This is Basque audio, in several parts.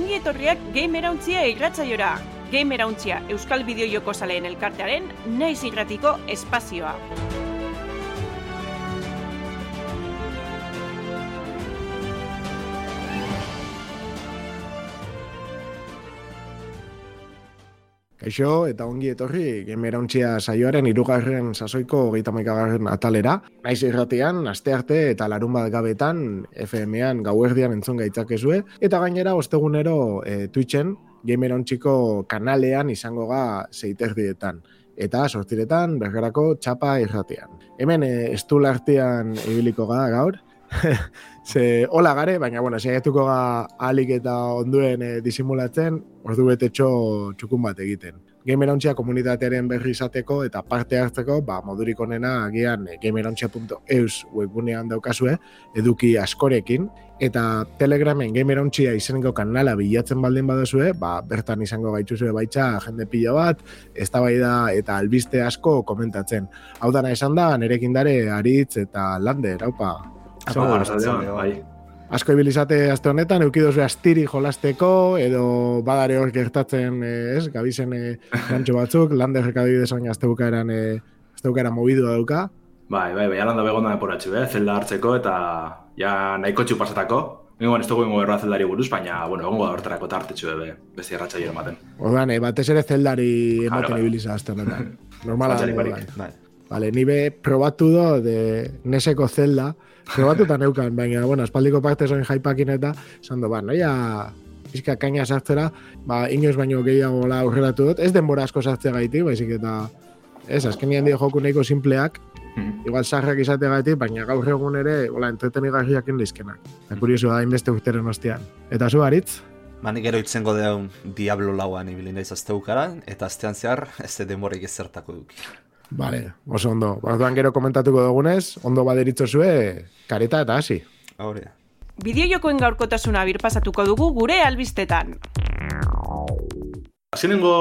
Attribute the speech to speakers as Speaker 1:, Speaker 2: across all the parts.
Speaker 1: ongi etorriak Gamerauntzia irratzaiora. Gamerauntzia Euskal Bideojoko Zaleen elkartearen naiz irratiko espazioa.
Speaker 2: Kaixo, eta ongi etorri, gemerauntxia saioaren irugarren sasoiko hogeita maikagarren atalera. Naiz irratean, aste arte eta larun bat gabetan, FM-ean gauerdian entzun gaitzakezue. Eta gainera, ostegunero e, Twitchen, gemerauntxiko kanalean izango ga zeiterdietan. Eta sortiretan, bergerako txapa irratean. Hemen, e, estul artean ibiliko ga gaur, Ze, hola gare, baina, bueno, saiatuko ga alik eta onduen e, disimulatzen, ordu betetxo txukun bat egiten. Gamerontxea komunitatearen berri izateko eta parte hartzeko, ba, modurik onena agian e, gamerontxea.eus webgunean daukazue, eduki askorekin, eta Telegramen Gamerontxea izeneko kanala bilatzen baldin baduzue, ba, bertan izango gaituzue baitza jende pila bat, eztabaida eta albiste asko komentatzen. Hau dana esan da, nerekin dare aritz eta lander, haupa,
Speaker 3: bai.
Speaker 2: Asko ibilizate aste honetan, eukidoz astiri jolasteko, edo badare hor gertatzen, eh, ez, gabizen e, gantxo batzuk, lander rekadu desoin azte bukaeran, e, azte bukaeran mobidu dauka.
Speaker 3: Bai, bai, bai, alanda begonda deporatxu, eh, zelda hartzeko eta ja nahiko txu pasatako. Nengo, ez dugu ingo zeldari buruz, baina, bueno, egongo da hortarako tartetxu ebe, besti erratxa jero ematen.
Speaker 2: Ordan, batez ere zeldari ematen claro, ibiliza azte honetan. Normala da, bai. Vale, nibe probatu do de neseko zelda, Probatuta neukan, baina, bueno, espaldiko parte zoin jaipakin eta, esan ba, noia, izka kaina sartzera, ba, inoz baino gehiago la aurreratu dut, ez denbora asko sartzea gaiti, baizik eta, ez, azkenian dio joku nahiko simpleak, mm. igual sarrak izate gaiti, baina gaur egun ere, hola, entretenigarriak indizkenak. Eta kuriosu da, inbeste urteren ostian. Eta zu, Aritz?
Speaker 4: Manik ero itzengo deun Diablo lauan ibilin izazte eta aztean zehar ez denborik ezertako duki.
Speaker 2: Vale, oso ondo. Orduan gero komentatuko dugunez, ondo baderitzo zue, kareta eta hasi.
Speaker 4: Hore.
Speaker 1: Bideo jokoen gaurkotasuna birpasatuko dugu gure albistetan.
Speaker 3: Azkenengo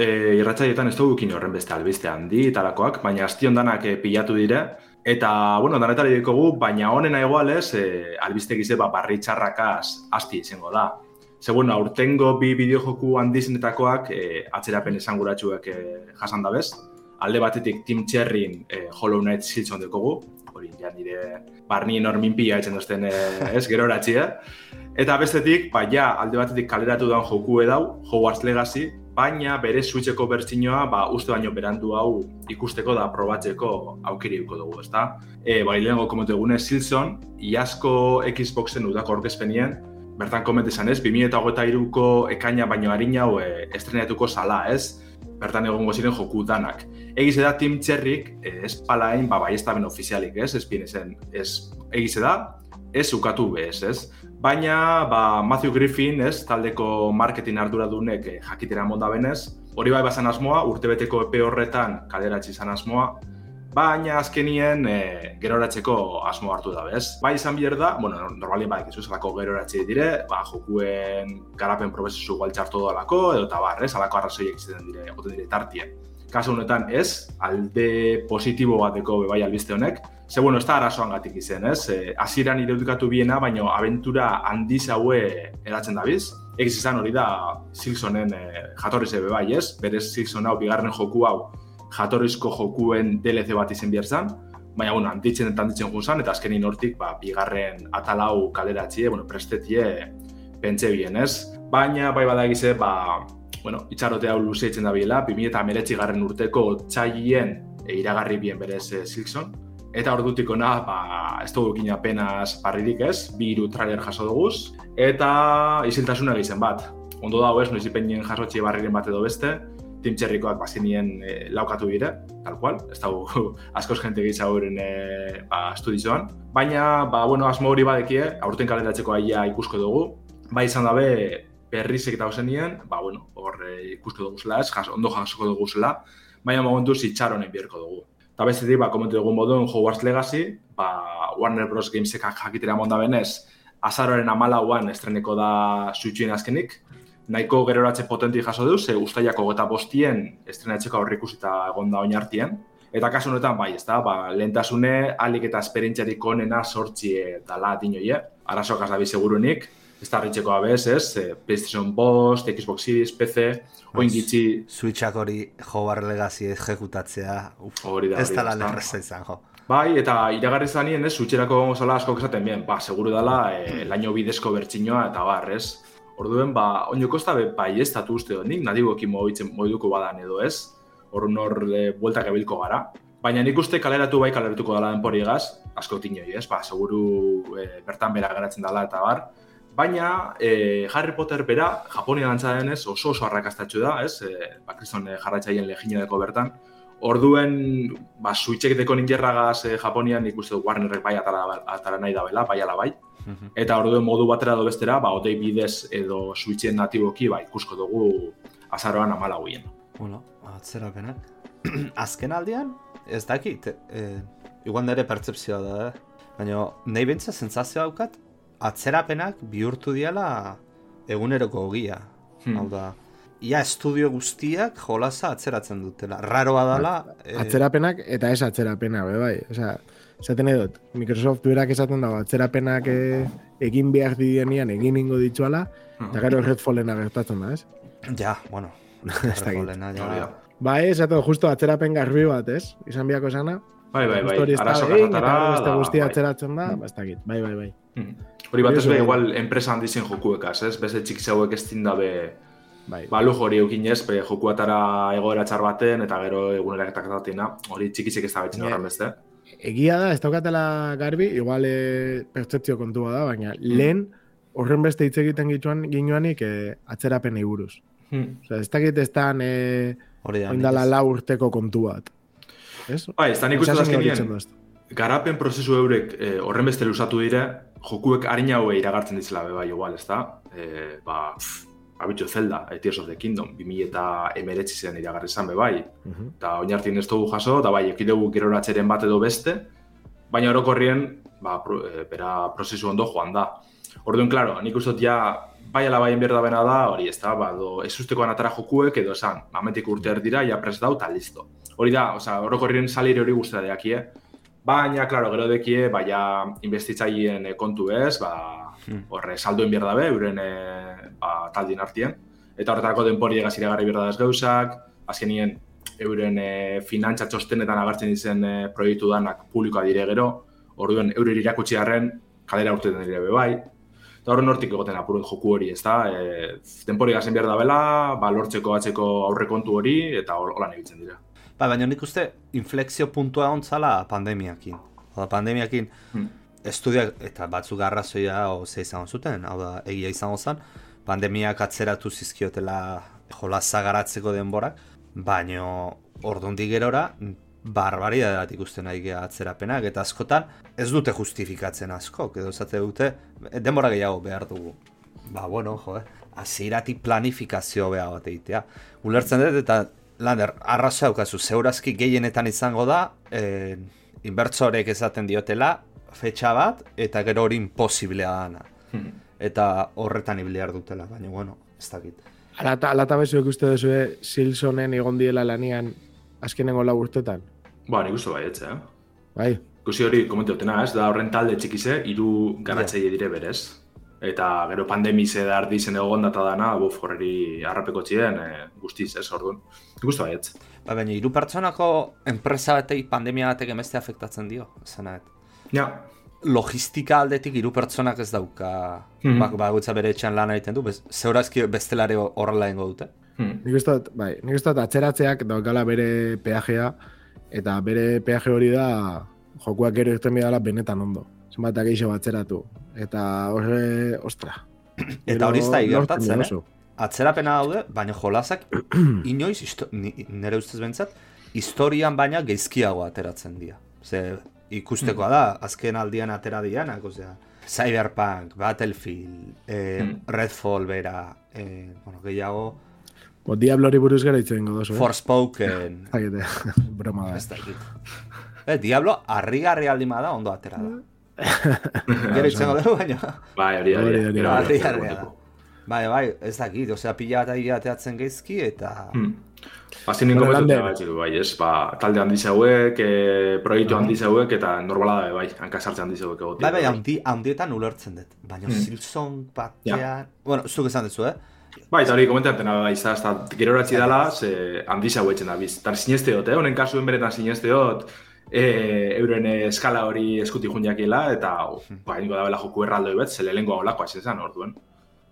Speaker 3: e, irratzaietan ez dugu horren beste albiste handi talakoak, baina aztion danak e, pilatu dire. Eta, bueno, danetari dikogu, baina honena egualez, e, albiste gize ba, barri txarrakaz asti izango da. Ze, bueno, aurtengo bi bideojoku handizenetakoak e, atzerapen esan guratxuek e, jasan da bez alde batetik Tim Cherryn eh, Hollow Knight Silson dekogu, hori ja nire barnien hormin pila etzen duzten eh, ez, gero eh? Eta bestetik, ba, ja, alde batetik kaleratu dan joku edau, Hogwarts Legacy, baina bere switcheko bertsinoa, ba, uste baino berandu hau ikusteko da probatzeko aukiri dugu, ezta? E, ba, lehenko komentu egune, Silson, iasko Xboxen udako orkezpenien, bertan komentu izan ez, 2008ko ekaina baino harina hau e, estrenatuko sala, ez? bertan egongo ziren joku danak. Egize da Tim Txerrik, eh, ez palain, ba, bai ez da ben ofizialik, ez, ez zen, ez, egize da, ez ukatu bez, ez. Baina, ba, Matthew Griffin, ez, taldeko marketing arduradunek eh, jakitera monda benez, hori bai bazan asmoa, urtebeteko epe horretan kaderatzi izan asmoa, baina azkenien e, geroratzeko asmo hartu da, bez? Bai izan bier da, bueno, normalien bai, izu zelako geroratzi dire, ba, jokuen garapen probesesu gualtxartu alako, edo eta bar, ez, alako arrazoiek izaten dire, egoten dire tartien. Kasu honetan ez, alde positibo bateko bai albiste honek, ze bueno, ez da arazoan gatik izen, ez? E, aziran irudikatu biena, baina aventura handiz haue eratzen da biz. Egiz izan hori da Silsonen e, jatorri zebe bai, ez? Berez Silson hau, bigarren joku hau, jatorrizko jokuen DLC bat izen zen, baina, bueno, antitzen eta antitzen juzan, eta azkenin hortik, ba, bigarren atalau kaleratxie, bueno, prestetie pentsa bien, ez? Baina, bai badagize, ba, bueno, itxarote hau luzeitzen da biela, 2008 garren urteko txailien e, iragarri bien berez e, Silkson, eta ordutik ona, ba, ez dugu ekin apenas parririk ez, bi iru trailer jaso duguz, eta iziltasuna egiten bat. Ondo dago ez, noiz ipenien jasotxe barriren bat edo beste, Tim Txerrikoak bazinien e, laukatu dire, tal cual, ez dago askoz jente gitza horren e, ba, estudizoan. Baina, ba, bueno, asmo hori badekie, aurten kaleratzeko aia ikusko dugu. Ba, izan dabe, berrizek eta hozenien, ba, bueno, hor e, ikusko dugu zela jas, ondo jasoko dugu zela, baina momentu zitxaronen bierko dugu. Eta bestetik, ba, komentu dugu moduen Hogwarts Legacy, ba, Warner Bros. Gamesek jakitera monda benez, azaroren amalauan estreneko da suitxuen azkenik, nahiko geroratze potenti jaso du, ze ustaiako gota bostien estrenatzeko aurre ikusita egon da oinartien. Eta kasu honetan, bai, ez da, ba, lehentasune, alik eta esperientziarik onena sortzi eta dinoie, arazoak azabi segurunik. Ez da harritxeko abez, ez? E, PlayStation Bost, Xbox Series, PC, oin gitzi...
Speaker 4: Switchak hori Hogwarts Legacy ejekutatzea, uf,
Speaker 3: Hori da,
Speaker 4: ez da lan erreza izan, jo.
Speaker 3: Bai, eta iragarri zanien, ez, zutxerako zala askok esaten bien, ba, seguru dela, e, laino bidezko bertxinoa eta bar, ez? Orduen, ba, oinoko ez da be, bai ez tatu uste dut, nik nadiboekin mogitzen mogiduko badan edo ez, hor nor e, bueltak ebilko gara. Baina nik uste kaleratu bai kaleratuko dela denpori egaz, asko tinoi, ez? Ba, seguru e, bertan bera geratzen dela eta bar. Baina e, Harry Potter bera, Japonia dantza oso oso arrakastatxu da, ez? E, ba, kriston e, jarraitzaien leginedeko bertan. Orduen, ba, suitxek deko ningerragaz e, Japonian nik uste dut Warnerrek bai atara, atara nahi dabela, bai ala bai.
Speaker 4: Mhm.
Speaker 3: Eta orduen modu batera edo bestera, ba, odei bidez edo switchen natiboki, ba, ikusko dugu azaroan amala huien.
Speaker 4: Bueno, atzerapenak. Azken aldian, ez dakit, e, igual nire pertsepzioa da, eh? Baina, nahi bentsa sentsazioa daukat, atzerapenak bihurtu diala eguneroko ogia.
Speaker 3: Hmm.
Speaker 4: Hau da, ia estudio guztiak jolasa atzeratzen dutela. Raroa dala... eh,
Speaker 2: Atzerapenak eta ez atzerapena, be, bai. Osea, esaten edot, Microsoft berak esaten dago, atzerapenak eh, egin behar dienian egin ingo dituala, eta gero Redfallena gertatzen da, ez?
Speaker 4: Ja, bueno.
Speaker 2: Ez.
Speaker 4: Redfallena, ja.
Speaker 3: Hori da.
Speaker 2: Bai, esatu, justo atzerapen garbi bat, ez? Izan biako esana.
Speaker 3: Bai, bai, bai,
Speaker 2: ez
Speaker 3: arazo
Speaker 2: egin,
Speaker 3: kasatara,
Speaker 2: eta guztia
Speaker 3: bai.
Speaker 2: atzeratzen da, ba, ez dakit. Bai, bai, bai.
Speaker 3: Hmm. Hori bat be,
Speaker 2: eh?
Speaker 3: igual, enpresa handizien jokuekaz, ez? Beste txik zeuek ez dindabe,
Speaker 2: bai.
Speaker 3: ba, lujo hori eukin ez, be, jokuatara egoera txar baten, eta gero eguneraketak datina, hori txikitzik ez da betxin horren beste.
Speaker 2: Egia da, ez daukatela garbi, igual e, pertzeptzio kontua da, baina lehen horren beste hitz egiten gituan ginoanik e, atzerapenei buruz.
Speaker 3: Hmm.
Speaker 2: Osea, ez dakit ez da e, oindala lau urteko kontu bat. Ez?
Speaker 3: Bai, ez da nik uste garapen prozesu eurek eh, horren beste lusatu dire, jokuek harin haue iragartzen dizela be bai igual, ez da? Eh, ba, pff, abitxo Zelda, eh, Tears of the Kingdom, 2000 eta emeretzi zen iragarri zan be bai,
Speaker 2: Mhm.
Speaker 3: eta oinartin ez dugu jaso, eta bai, ekidegu geroratzeren bat edo beste, baina orokorrien, ba, pro, e, bera prozesu ondo joan da. Orduan, klaro, nik uste dut ja, bai ala baien behar da bena da, hori ez da, ba, do, ez ustekoan atara jokuek edo esan, momentik urte erdira, ja pres dau, eta listo. Hori da, osea, orokorrien salire hori guztia deakie, baina, klaro, gero dekie, ba, ja, investitzaileen eh, kontu ez, ba,
Speaker 4: Hmm.
Speaker 3: horre, saldoen behar dabe, euren e, ba, taldien artien, eta horretarako denpori egaz iragarri behar da ez gauzak, azkenien, euren e, finantza txostenetan agertzen dizen e, proiektu danak publikoa dire gero, orduen euren irakutsi harren kalera urteten dire bai, eta horren hortik egoten apurut joku hori, ez da, e, denpori gazen behar da bela, ba, lortzeko atzeko aurrekontu hori, eta holan egitzen dira.
Speaker 4: Ba, baina nik uste inflexio puntua ontzala pandemiakin. Hau da, pandemiakin
Speaker 3: Hmm.
Speaker 4: estudiak eta batzuk arrazoia o ze izango zuten, hau da, egia izango zen, pandemiak atzeratu zizkiotela jolasa garatzeko denborak, baino ordundik gerora barbaria bat ikusten nahi gea atzerapenak, eta askotan ez dute justifikatzen asko, edo esate dute denbora gehiago behar dugu. Ba, bueno, jo, eh? Planifikazio beha bat egitea. Ulertzen dut, eta Lander, arraza daukazu, zeurazki gehienetan izango da, eh, inbertsorek esaten diotela, fetxa bat, eta gero hori imposiblea dana.
Speaker 3: Hmm.
Speaker 4: Eta horretan ibili behar dutela, baina, bueno, ez dakit.
Speaker 2: Alata, alata bezuek uste duzue Silsonen egon diela lanian azkenengo lau urtetan.
Speaker 3: Ba, nik uste baietze, eh?
Speaker 2: Bai,
Speaker 3: Ikusi hori, komente dutena, ez? Da horren talde txikize, hiru garatzaile dire berez. Eta gero pandemize da ardizen egon data dana, buf, horreri harrapeko txien, e, guztiz, ez, orduan. Nik uste baietz.
Speaker 4: Ba, baina, hiru pertsonako enpresa batei pandemia batek emeste afektatzen dio, zena.
Speaker 3: Ja,
Speaker 4: Logistika aldetik hiru pertsonak ez dauka,
Speaker 3: Mhm.
Speaker 4: bak, bakoitza bere etxean lan egiten du, bez, zeurazki bestelare horrela ingo dute.
Speaker 3: hmm.
Speaker 2: nik uste bai, nik uste atzeratzeak daukala bere peajea, eta bere peaje hori da jokuak gero irten bidala benetan ondo. Zenbat gehiago atzeratu. Eta horre, ostra.
Speaker 4: Eta hori ez da gertatzen, eh? Atzerapena daude, baina jolasak inoiz, nire ustez bentsat, historian baina geizkiago ateratzen dira. Ze ikustekoa da, azken aldian atera dianak, osea, Cyberpunk, Battlefield, eh,
Speaker 3: Hmm.
Speaker 4: Redfall bera, eh, bueno, gehiago,
Speaker 2: Bo, Diablori buruz gara hitz egingo dozu, eh?
Speaker 4: Forspoken,
Speaker 2: Zakite, broma da.
Speaker 4: ez dakit. Eh, Diablo, harri-garri aldin bada, ondo atera da. Gero itzengo dugu, baina...
Speaker 3: Bai, hori, hori,
Speaker 2: Hori,
Speaker 3: gero
Speaker 4: hori da. Bai, bai, ez dakit, osea, pila bat ari ateatzen geizki, eta...
Speaker 3: Hmm. Azken ninko betu du, bai, ez, ba, talde handi zeuek, e, proiektu handi zeuek, eta normala da, bai, hankasartze handi zeuek egotia.
Speaker 4: Bai, bai, handi, handietan ulertzen dut. Baina
Speaker 3: Mm.
Speaker 4: Silson batean... Bueno, zuk esan duzu, eh?
Speaker 3: Bai, eta hori komentatzen da, bai, ez da, gero horatzi dela, ze handi zeuetzen da, biz. Tan sineste dut, eh? honen kasuen beretan sineste dut, e, euren eskala hori eskuti junjakiela, eta, bai, niko da bela joku erraldoi bet, ze lehenko olakoa zen orduen.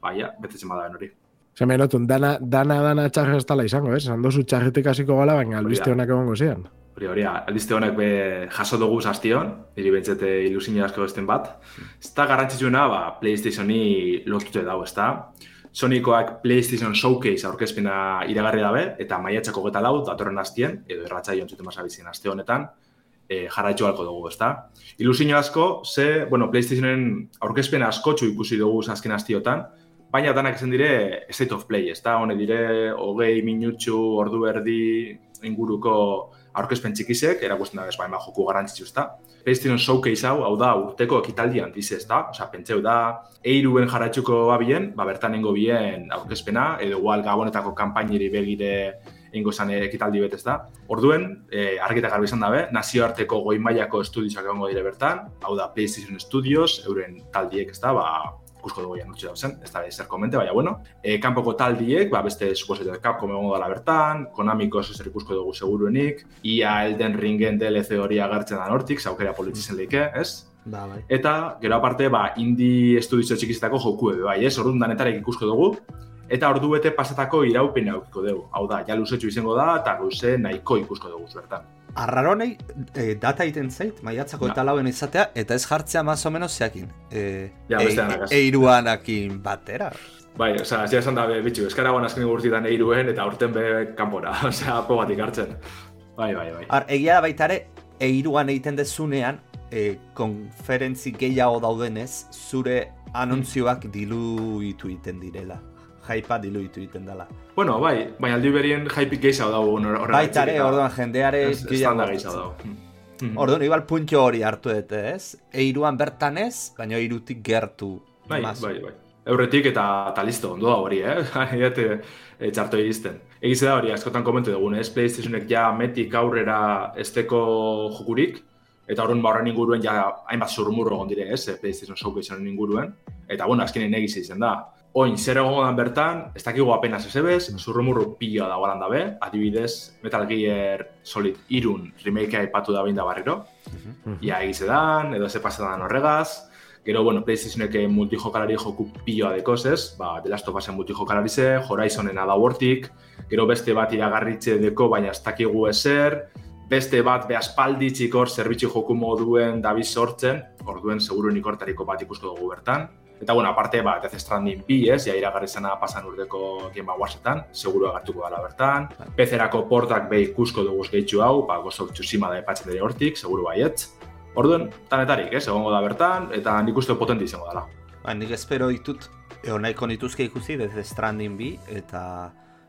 Speaker 3: Bai, ja, betetzen bada hori.
Speaker 2: Zer menotun, dana, dana, dana txarra ez tala izango, ez? Zan dozu txarretik hasiko gala, baina albiste honak egongo zian.
Speaker 3: Hori, hori, albiste honek be jaso dugu zaztion, niri bentsete ilusio asko besten bat. Ez da garrantzitsuena, ba, Playstationi lotute dago, ez da? Sonikoak PlayStation Showcase aurkezpena iragarri dabe, eta maiatxako geta lau, datorren hastien, edo erratzaio entzuten masabizien aste honetan, e, jarraitxo halko dugu, ez da? Ilusio asko, ze, bueno, Playstationen aurkezpena askotxu ikusi dugu azken astiotan, baina danak esan dire State of Play, ez da? Hone dire, hogei minutxu, ordu erdi inguruko aurkezpen txikizek, erakusten da ez baina joku garrantzitsu, ez da? PlayStation Showcase hau, hau da, urteko ekitaldi handiz, ez da? Osa, pentseu da, eiruen jarratxuko babien, ba, bertan nengo bien aurkezpena, edo igual gabonetako kanpainiri begire ingo zan ekitaldi betez da. Orduen, e, argita garbi izan dabe, nazioarteko goi mailako estudioak egongo dire bertan, hau da PlayStation Studios, euren taldiek, ez da, ba, ikusko dugu jan utzi dauzen, ez da zer komente, baina bueno. E, kanpoko taldiek, ba, beste suposetu Capcom egongo dela bertan, Konamiko zer ikusko dugu seguruenik, ia Elden Ringen DLC hori agertzen da nortik, zaukera politizen leike, ez?
Speaker 4: Ba, bai.
Speaker 3: Eta, gero aparte, ba, indie estudizio txikizetako joku ebe, bai, ez? Orduan danetarek ikusko dugu, eta ordu bete pasatako iraupen aukiko dugu. Hau da, ja luzetxu izango da, eta luze nahiko ikusko dugu bertan.
Speaker 4: Arraronei e, data egiten zait, maiatzako
Speaker 3: Ja.
Speaker 4: eta lauen izatea, eta ez jartzea más o menos zeakin. E,
Speaker 3: Ja, beste danak, ez.
Speaker 4: eiruanakin batera.
Speaker 3: Bai, osea, zia esan da, be, bitxu, eskaragoan azken gurtitan eiruen, eta aurten be kanpora, osea, po bat ikartzen. Bai, bai, bai.
Speaker 4: Ar, egia da baita ere, eiruan egiten dezunean, e, konferentzi gehiago daudenez, zure anontzioak diluitu egiten direla. Jaipa diluitu egiten dela.
Speaker 3: Bueno, bai, baina aldi berien jaipik gehiago dago horrela.
Speaker 4: Baita ere, orduan jendeare
Speaker 3: gehiago dago. Mm.
Speaker 4: Orduan, igual puntxo hori hartu dute, ez? Eiruan bertan ez, baina eirutik gertu.
Speaker 3: Bai,
Speaker 4: mas.
Speaker 3: bai, bai. Eurretik eta, eta listo, ondo da hori, eh? Iate, e, txarto iristen. Egiz da hori, askotan komentu dugun, ez? PlayStationek ja metik aurrera esteko jokurik, eta horren ba horren inguruen ja hainbat zurmurro egon dire, ez? eh, PlayStation Showcasearen inguruen. Eta, bueno, azkenen egiz izan da. Oin, zer dan bertan, ez dakigu apenas ezebez, zurrumurru pila dago alan dabe, adibidez, Metal Gear Solid irun remakea aipatu da behin da barriro, ia egize dan, edo ze pasadan horregaz, Gero, bueno, PlayStationek multijokalari joku piloa dekoz, ez? Ba, The Last of Usen multijokalari ze, Horizonen ada hortik, gero beste bat iragarritze deko, baina ez dakigu ezer, beste bat behaspalditzik hor zerbitzu joku moduen dabiz sortzen, orduen seguru hortariko bat ikusko dugu bertan. Eta, bueno, aparte, ba, Death Stranding bi, ez, ja iragarri zena pasan urteko Game Awardsetan, seguru agertuko dela bertan. PC-erako portak be ikusko dugu gehitxu hau, ba, Ghost of Tsushima da epatzen dira hortik, seguru baietz. Orduen, tanetarik, ez, egongo da bertan, eta nik uste potenti izango dela.
Speaker 4: Ba, nik espero ditut, eo nahiko nituzke ikusi, Death Stranding bi, eta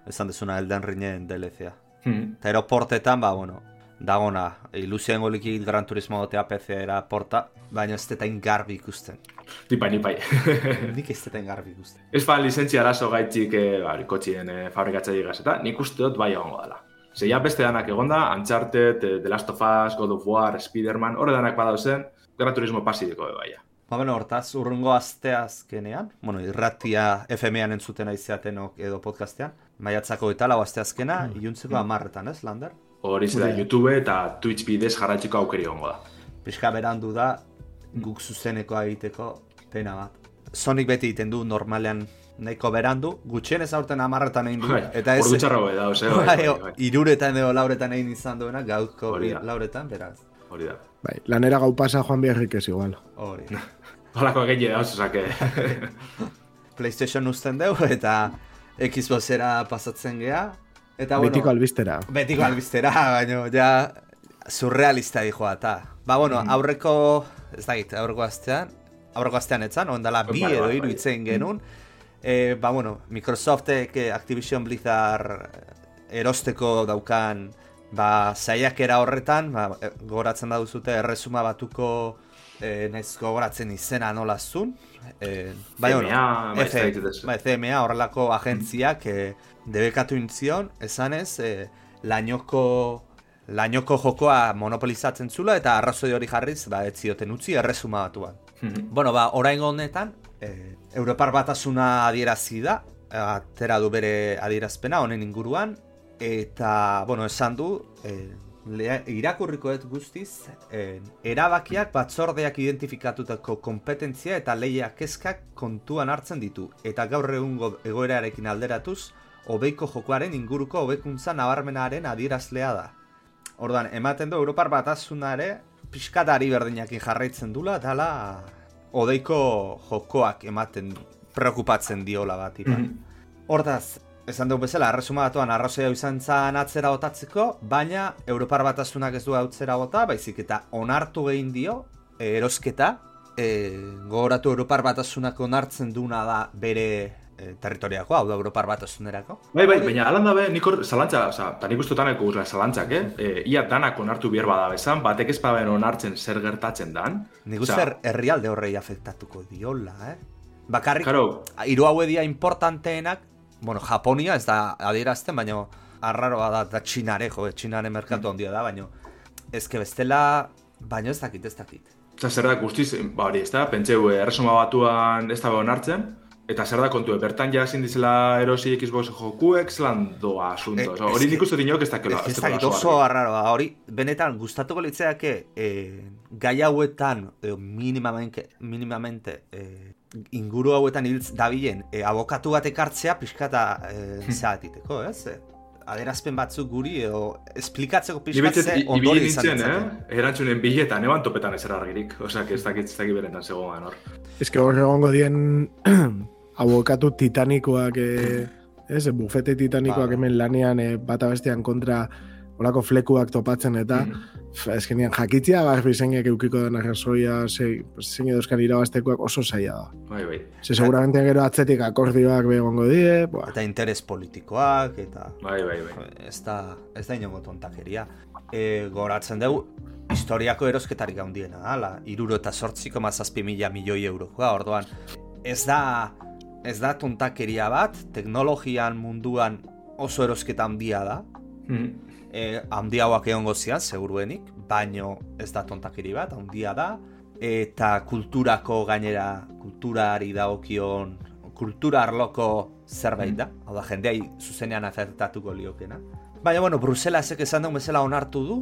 Speaker 4: esan dezuna Elden Ringen DLC-a.
Speaker 3: Hmm.
Speaker 4: Eta ero portetan, ba, bueno, dagona, ilusioen goliki Gran Turismo gotea PC-era porta, baina ez detain garbi ikusten.
Speaker 3: Nipai, nipai.
Speaker 4: Nik ez detain garbi ikusten.
Speaker 3: Ez fa lizentzia arazo gaitxik e, ba, kotxien e, fabrikatzaile eta nik uste dut bai egongo dela. Ze ja beste danak egonda, Uncharted, eh, The Last of Us, God of War, Spider-Man, horre danak badauzen, Gran Turismo pasideko be baia.
Speaker 4: Ba, bueno, hortaz, urrungo asteazkenean, bueno, irratia FM-an entzuten aizeatenok edo podcastean, maiatzako eta lau asteazkena,
Speaker 3: Mm.
Speaker 4: iluntzeko amarretan, ez, Lander?
Speaker 3: Hori da YouTube eta Twitch bidez jarratzeko aukeri egongo da.
Speaker 4: Pixka berandu da, guk zuzeneko egiteko pena bat. Sonic beti egiten du normalean nahiko berandu, gutxienez aurten amarretan egin du,
Speaker 3: Bai,
Speaker 4: eta ez...
Speaker 3: ordu da, ose, bai,
Speaker 4: Bai,
Speaker 3: bai, bai.
Speaker 4: iruretan edo lauretan egin izan duena, gauzko
Speaker 3: da.
Speaker 4: lauretan, beraz.
Speaker 3: Hori da.
Speaker 2: Bai, lanera gau pasa joan biharrik ez igual.
Speaker 4: Hori.
Speaker 3: Holako egin da, osake.
Speaker 4: PlayStation uzten dugu eta Xboxera pasatzen gea. Eta bueno,
Speaker 2: Betiko albistera.
Speaker 4: betiko albistera, baina ja surrealista dijoa eta. Ba, bueno,
Speaker 3: Mm.
Speaker 4: aurreko, ez dakit, aurreko astean, aurreko astean etzan, ondala bi
Speaker 3: Bai, bai,
Speaker 4: edo
Speaker 3: bai.
Speaker 4: hiru itzen genuen. E, ba, bueno, Microsoftek eh, Activision Blizzard erosteko daukan ba, zaiakera horretan, ba, gogoratzen da duzute erresuma batuko e, naiz gogoratzen izena nola zun. E, bai,
Speaker 3: CMA, bai, ez
Speaker 4: F-
Speaker 3: dakit ez.
Speaker 4: bai, CMA horrelako agentziak e, debekatu intzion, esanez, e, lainoko lainoko jokoa monopolizatzen zula eta arrazoi hori jarriz, ba, ez zioten utzi erresuma batuan. Bueno, ba, orain honetan, e, Europar batasuna adierazi da, atera du bere adierazpena honen inguruan, eta, bueno, esan du, e, lea- irakurriko dut guztiz, e, erabakiak batzordeak identifikatutako kompetentzia eta leia kezkak kontuan hartzen ditu, eta gaur egungo egoerarekin alderatuz, hobeiko jokoaren inguruko hobekuntza nabarmenaren adierazlea da. Orduan, ematen du Europar batasunare pixkatari berdinakin jarraitzen dula, dala odeiko jokoak ematen preokupatzen diola bat, ipan. Hortaz, esan dugu bezala, arresuma batuan arrazoia izan zan atzera botatzeko, baina Europar batasunak ez du atzera bota, baizik eta onartu egin dio, e, erosketa, e, gogoratu Europar batasunak onartzen duna da bere e, territoriako, hau da Europar batasunerako.
Speaker 3: Bai, bai, baina alan dabe, nik hor zalantza, oza, eta nik uste taneko guzla zalantzak, eh? E, ia danak onartu behar bada bezan, batek ez baben onartzen zer gertatzen dan.
Speaker 4: Nik uste herrialde horrei afektatuko diola, eh? Bakarrik,
Speaker 3: Karo,
Speaker 4: hiru haue dira importanteenak, bueno, Japonia ez da adierazten, baina arraroa da, da Txinare, jo, Txinaren merkatu handia da, baina ezke bestela, baina ez dakit, ez dakit.
Speaker 3: Oza, zer da guztiz, ba hori, ez da, pentseu, eh, erresuma batuan ez da onartzen, eta zer da kontu, bertan ja ezin dizela erosi Xbox jokuek, zelan doa asunto.
Speaker 4: Eh,
Speaker 3: Oza, hori nik uste dinok ez dakela.
Speaker 4: Ez dakit oso arraroa, hori, benetan, gustatuko litzeake, e, gai hauetan, e, minimamente, minimamente e, inguru hauetan hiltz dabilen, e, abokatu bat ekartzea pixkata e, zaatiteko, ez? E, aderazpen batzuk guri, edo esplikatzeko
Speaker 3: Ni
Speaker 4: pixkat
Speaker 3: betzet,
Speaker 4: ze
Speaker 3: ibili
Speaker 4: ondori izan
Speaker 3: nintzen, eh? Erantzunen biletan, eban topetan ezer argirik. Osa, ez dakit, ez dakit beretan zegoen hor.
Speaker 2: Ez que hor egongo dien abokatu titanikoak, e, ez, bufete titanikoak
Speaker 4: Ba.
Speaker 2: hemen lanean e, bata bestean kontra olako flekuak topatzen eta mm. ez genian jakitzia garbi zeinek eukiko den arrazoia, ze, zein edozkan irabaztekoak oso zaila da.
Speaker 3: Bai, bai.
Speaker 2: Ze seguramente gero atzetik akordioak begongo die, buah,
Speaker 4: Eta interes politikoak, eta
Speaker 3: Bai, bai, bai.
Speaker 4: ez da, ez da inongo tontakeria. E, goratzen dugu, historiako erosketarik handiena dala, iruro eta sortziko mazazpi mila milioi eurokoa, orduan. Ez da, ez da tontakeria bat, teknologian munduan oso erosketa handia da,
Speaker 3: Mhm.
Speaker 4: e, handiagoak egongo zian, seguruenik, baino ez da tontakeri bat, handia da, eta kulturako gainera, kulturari dagokion, kultura arloko zerbait da, hau da, jendeai zuzenean afektatuko liokena. Baina, bueno, Bruselasek esan duen bezala onartu du,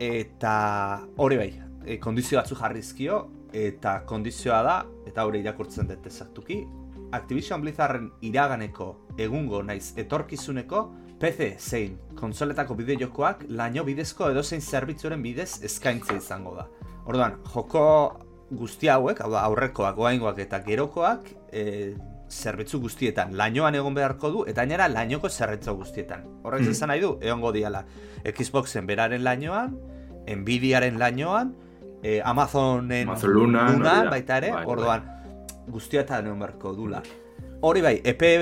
Speaker 4: eta hori bai, e, kondizio batzu jarrizkio, eta kondizioa da, eta hori irakurtzen dut ezaktuki, Activision Blizzarden iraganeko egungo naiz etorkizuneko PC zein konsoletako bideojokoak laino bidezko edozein zerbitzuren bidez eskaintza izango da. Orduan, joko guzti hauek, hau da aurrekoak, goaingoak eta gerokoak, e, zerbitzu guztietan lainoan egon beharko du eta gainera lainoko zerbitzu guztietan. Horrek
Speaker 3: Mm.
Speaker 4: esan nahi du, egongo diala Xboxen beraren lainoan, Nvidiaren lainoan, e, Amazonen
Speaker 3: Amazon Luna,
Speaker 4: baita ere,
Speaker 3: Bai, bai.
Speaker 4: orduan, guztietan egon beharko dula. Hori bai, epe,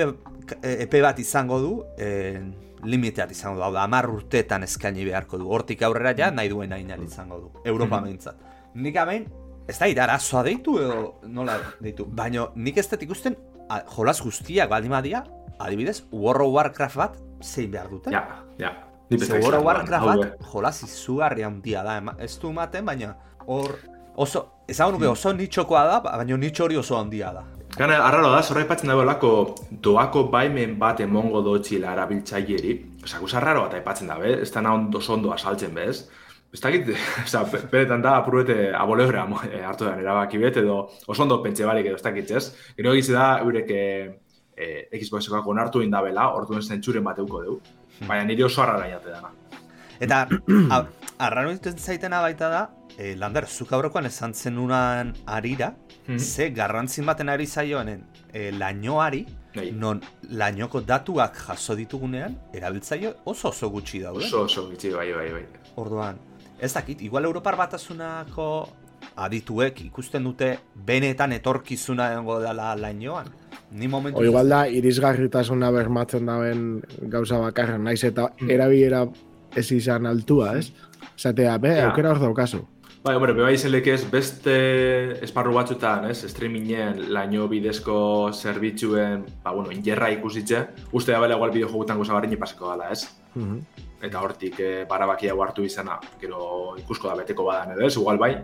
Speaker 4: epe bat izango du, e, limiteat izango du, hau da, amar urteetan eskaini beharko du, hortik aurrera ja nahi duen hainal izango du, Europa
Speaker 3: Mhm.
Speaker 4: behintzat. Nik hemen, ez da, arazoa deitu edo nola deitu, baina nik ez dut ikusten jolas guztiak baldin badia, adibidez, World of Warcraft bat zein behar dute.
Speaker 3: Ja, ja.
Speaker 4: World of Warcraft bat jolas izugarri handia da, ez du ematen, baina hor oso, ezagun nuke oso nitxokoa da, baina nitxo hori oso handia da.
Speaker 3: Gana, arraro da, zorra ipatzen dago lako doako baimen bat emongo dotxila erabiltzaileri. Osa, guza arraro bat aipatzen da, be? Ez da na ondo ondo asaltzen, bez? Ez dakit, oza, benetan da, apurbete abolegra mo- eh, hartu den erabaki bet, edo oso ondo pentsa barik edo ez dakit, ez? Gero egiz da, eurek eh, eh, Xboxekoak onartu indabela, orduan zentsuren bat euko dugu. Baina nire oso arrara inate dana.
Speaker 4: Eta, a- arraro egiten zaitena baita da, e, Lander, zuk aurrekoan esan zenunan arira,
Speaker 3: Mhm.
Speaker 4: ze garrantzin baten ari zaioenen e, lainoari,
Speaker 3: Bai.
Speaker 4: non lainoko datuak jaso ditugunean, erabiltzaio oso oso gutxi daude.
Speaker 3: Oso, oso gitxi, bai, bai, bai.
Speaker 4: Orduan, ez dakit, igual Europar batasunako adituek ikusten dute benetan etorkizuna egongo dela lainoan. Ni momentu...
Speaker 2: O igual da, irisgarritasuna bermatzen daben gauza bakarra, naiz eta
Speaker 3: Mm.
Speaker 2: erabilera ez izan altua, ez? Zatea, be,
Speaker 3: Ja.
Speaker 2: aukera hor daukazu.
Speaker 3: Bai, hombre, bebai zelek ez beste esparru batzutan, ez, streamingen, laino bidezko zerbitzuen, ba, bueno, injerra ikusitze, uste da bela igual bideo jogutan goza barri pasako gala, ez?
Speaker 2: Mhm.
Speaker 3: Eta hortik e, barabakia hartu izana, gero ikusko da beteko badan edo ez, igual bai,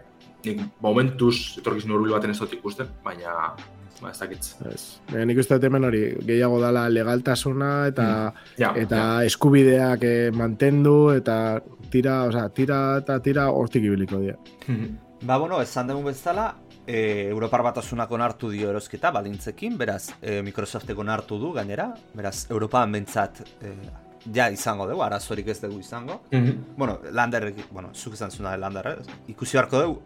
Speaker 3: nik momentuz etorkizun hurbil baten ez dut ikusten, baina, ba, ez dakitz.
Speaker 2: Ez. Baina nik uste dut hemen hori, gehiago dala legaltasuna eta
Speaker 3: Ja,
Speaker 2: eta eskubideak eh, mantendu eta tira, osea, tira eta tira hortik ibiliko dira.
Speaker 3: ja.
Speaker 4: Ba, bueno, esan dugu bezala, e, Europar batasunak onartu dio erosketa balintzekin, beraz, e, Microsoftek onartu du gainera, beraz, Europaan bentsat e, ja izango dugu, arazorik ez dugu izango. Bueno, Lander, bueno, zuk izan zuna Lander, eh? ikusi beharko dugu,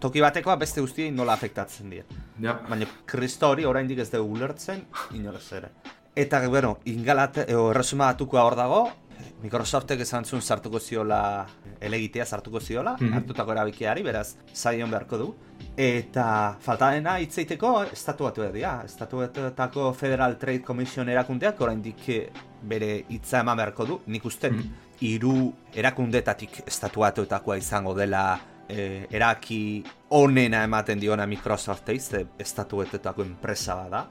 Speaker 4: toki batekoa beste guztiei nola afektatzen dira.
Speaker 3: ja.
Speaker 4: Baina kristo hori oraindik ez dugu ulertzen, inorez ere. Eta, bueno, ingalate, eo, erresuma batukoa hor dago, Microsoftek esan zuen sartuko ziola, elegitea sartuko ziola,
Speaker 3: Mhm.
Speaker 4: hartutako erabikiari, beraz, zaion beharko du. Eta falta dena hitzeiteko estatu batu dira. Estatu batuetako Federal Trade Commission erakundeak oraindik eh, bere hitza eman beharko du. Nik uste
Speaker 3: Mhm.
Speaker 4: hiru erakundetatik estatu batuetakoa izango dela eh, eraki onena ematen diona Microsoftei, ze estatu betetako enpresa bada.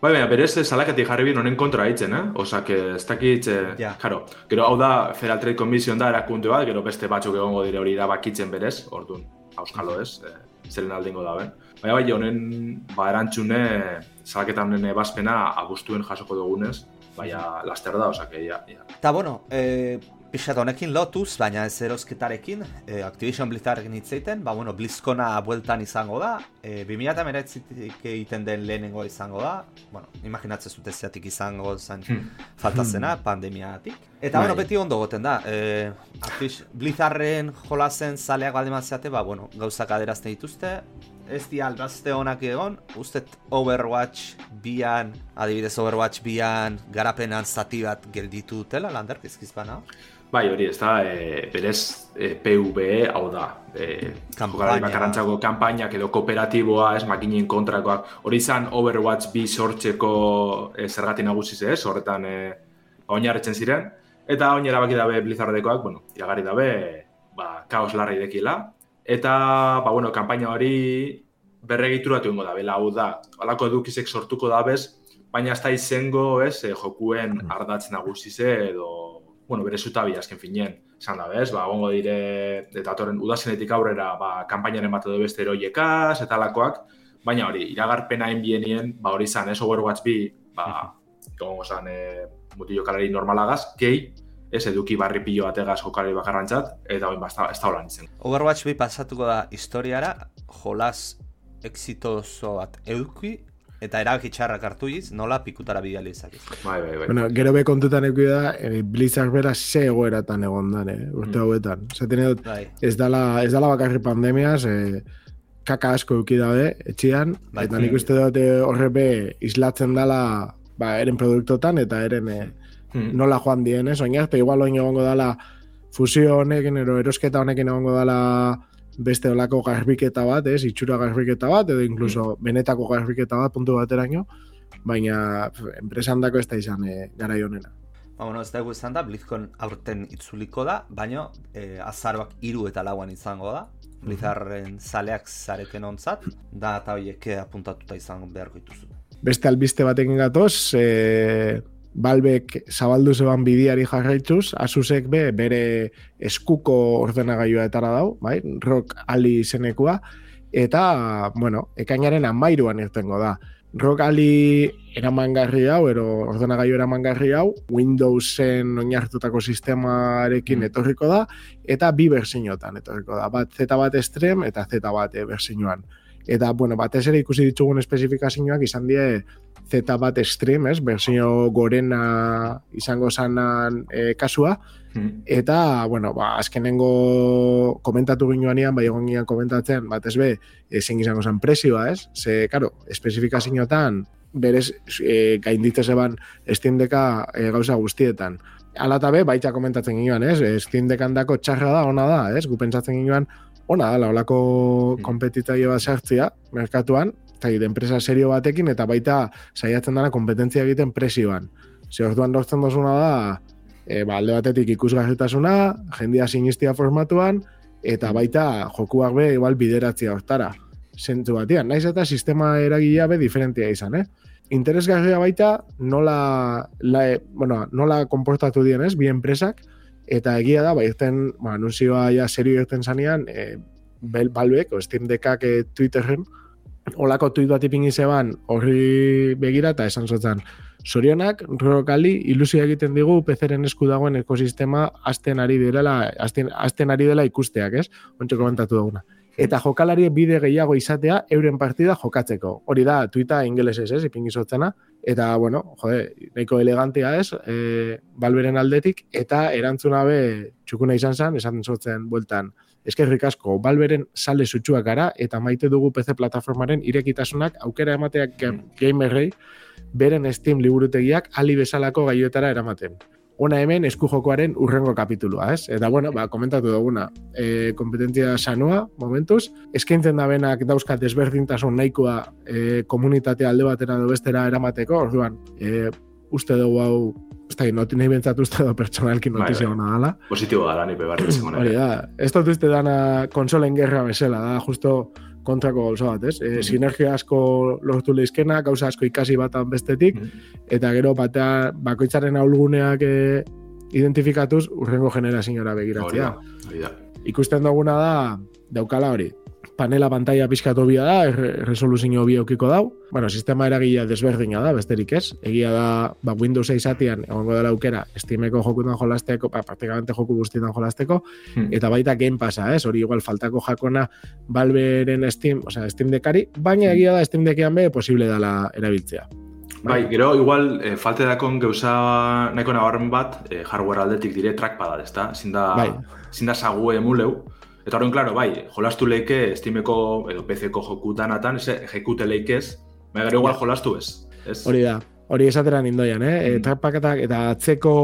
Speaker 3: Bai, baina berez eh, salaketi jarri bin honen kontra hitzen, eh? Osak, ez dakit, eh,
Speaker 4: Ja.
Speaker 3: karo, gero hau da Federal Trade Commission da erakunde bat, gero beste batzuk egongo dire hori erabakitzen berez, orduan, auskalo ez, eh, zeren aldingo da, ben. Baina bai, honen, ba, erantzune, salaketa honen ebazpena abustuen jasoko dugunez, baina laster da, osak, ja, ja.
Speaker 4: Eta bueno, e, pixat honekin lotuz, baina ez erosketarekin, e, Activision Blizzarden hitzeiten, ba bueno, Blizzcona bueltan izango da, e, 2008 egiten den lehenengo izango da, bueno, imaginatzen zute zeatik izango zen
Speaker 3: Hmm.
Speaker 4: falta zena, pandemiatik. Eta
Speaker 2: Bai.
Speaker 4: bueno, beti ondo goten da, e, Activision- Blizzarden jolazen zaleak baldin bat ba bueno, gauzak aderazten dituzte, ez di albazte honak egon, ustet Overwatch bian, adibidez Overwatch bian, garapenan zati bat gelditu dutela, lander, kizkiz bana.
Speaker 3: Bai, hori, ez da, e, berez e, PvE, hau da, e, jokalari bakarrantzako kanpainak edo kooperatiboa, ez makinen kontrakoak, hori izan Overwatch bi sortzeko e, zergati nagusiz ez, horretan e, oinarritzen ziren, eta oin erabaki dabe Blizzardekoak, bueno, iragarri dabe, ba, kaos larra idekila, eta, ba, bueno, kanpaina hori berregituratu ingo da, bela hau da, alako edukizek sortuko dabez, baina ez da izango, ez, e, jokuen ardatz nagusize edo, bueno, bere zutabi azken finean, esan da, bez, ba, gongo dire, eta atorren udazenetik aurrera, ba, kanpainaren bat edo beste eroiekaz, eta alakoak, baina hori, iragarpena enbienien, ba, hori izan, ez, Overwatch bi, ba, egongo zan, e, mutillo kalari normalagaz, gehi, ez eduki barri pilo bategaz jokalari bakarrantzat, eta hori, ba, ez da, holan izan.
Speaker 4: Overwatch 2 pasatuko da historiara, jolas exitoso bat eduki, eta erabaki txarrak hartu iz, nola pikutara bidali izakez.
Speaker 3: Bai, bai, bai.
Speaker 2: Bueno, gero be kontutan eki da, eh, Blizzard bera ze egoeratan egon dan, eh, urte
Speaker 3: Mm.
Speaker 2: hauetan. Zaten dut,
Speaker 4: Bai,
Speaker 2: ez dala, ez dala bakarri pandemiaz, eh, kaka asko euki dabe, etxian,
Speaker 4: Bai.
Speaker 2: eta nik uste dut eh, horre be islatzen dala, ba, eren produktotan, eta eren eh,
Speaker 3: Hmm.
Speaker 2: nola joan dien, ez? Oin arte, igual oin egongo dala fusio honekin, ero erosketa honekin egongo dala beste olako garbiketa bat, ez? Itxura garbiketa bat, edo inkluso benetako garbiketa bat puntu bateraino, baina enpresan dako ez da izan e, garai honena.
Speaker 4: Ba, bueno, ez dugu izan da, BlizzCon aurten itzuliko da, baina e, azaroak hiru eta lauan izango da. Blizzarren zaleak zareten ontzat, da eta horiek apuntatuta izango beharko dituzu.
Speaker 2: Beste albiste batekin gatoz, e, Balbek zabaldu zeban bidiari jarraituz, Asusek be bere eskuko ordenagailua etara dau, bai? Rock Ali izenekua, eta, bueno, ekainaren amairuan irtengo da. Rock Ali eramangarri hau, ero ordenagailu eramangarri hau, Windowsen oinartutako sistemarekin
Speaker 3: Mm.
Speaker 2: etorriko da, eta bi berzinotan etorriko da. Bat Z bat Extreme eta Z bat e, berzinoan. Eta, bueno, batez ere ikusi ditugun espezifikazioak izan die Z bat Extreme, ez? Berzio gorena izango zanan e, kasua.
Speaker 3: Hmm.
Speaker 2: Eta, bueno, ba, azkenengo komentatu ginuanean, bai egon gian komentatzen, batez be, ezin izango zen presioa, ez? Ze, karo, espezifikazioetan, berez e, gainditze zeban Steam Decka e, gauza guztietan. Ala eta be, baita komentatzen ginoan, ez? Steam Deckan dako txarra da, ona da, ez? Gu pentsatzen ginoan, ona da, olako
Speaker 3: Mm.
Speaker 2: kompetitaio bat sartzea, merkatuan, eta enpresa serio batekin, eta baita saiatzen dana kompetentzia egiten presioan. Ze orduan lortzen dozuna da, e, ba, alde batetik ikusgarritasuna, jendia sinistia formatuan, eta baita jokuak be igual bideratzea hortara. Zentzu batean, naiz eta sistema eragilea be diferentia izan, eh? Interesgarria baita nola, la, bueno, nola konportatu dien, ez, bi enpresak, eta egia da, bai, irten, ba, anunzioa ja serio irten zanean, e, bel, balbek, o Steam Deckak e, Twitterren, olako tuit bat ipingi zeban horri begira eta esan zotzen. Sorionak, rokali, ilusia egiten digu pezeren esku dagoen ekosistema azten ari dela, azten, azten ari dela ikusteak, ez? Ontsa komentatu duguna. Eta jokalari bide gehiago izatea euren partida jokatzeko. Hori da, tuita ingelesez, ez, ipingi zotzena. Eta, bueno, jode, nahiko elegantia ez, e, balberen aldetik, eta erantzuna be txukuna izan zen, esan zotzen bueltan, eskerrik asko, balberen sale sutsuak gara, eta maite dugu PC plataformaren irekitasunak aukera emateak mm. gamerrei, beren Steam liburutegiak ali bezalako gaioetara eramaten. Ona hemen esku jokoaren urrengo kapitulua, ez? Eta bueno, ba, komentatu duguna, e, kompetentzia sanua, momentuz, eskaintzen da benak dauzkat desberdintasun nahikoa e, komunitate alde batera edo bestera eramateko, orduan, e, uste dugu hau ez da, noti nahi bentsatu uste da pertsonalki notizia bai, bai. dala.
Speaker 3: Positibo da, nipe barri
Speaker 2: Hori da, ez dut uste dana konsolen gerra bezala, da, justo kontrako golzo bat, ez? E, mm -hmm. Sinergia asko lortu lehizkena, gauza asko ikasi bat bestetik, mm eta gero batea bakoitzaren aulguneak e, identifikatuz urrengo generazioa begiratzea. Ikusten duguna da, daukala hori, panela pantalla pizkatu bia da, resoluzio bi aukiko dau. Bueno, sistema eragilea desberdina da, besterik ez. Egia da, ba, Windows 6 atian, egongo dela aukera, Steameko jokutan jolasteko, ba, praktikamente joku guztietan jolasteko, hmm. eta baita Game Passa, ez? Hori igual faltako jakona Valveren Steam, o sea, Steam dekari, baina egia da Steam dekian be posible dela erabiltzea.
Speaker 3: Bai, gero, igual, e, falte dakon gauza nahiko nabarren bat, e, hardware aldetik dire trackpada, ezta? Zinda, bai. zinda sagu emuleu, Eta horren, klaro, bai, jolastu leike Steameko edo PC-ko joku danatan, ez ejekute leikez, baina gero igual jolastu ez. ez?
Speaker 2: Hori da, hori esateran indoian, eh? Mm. Trapaketak eta atzeko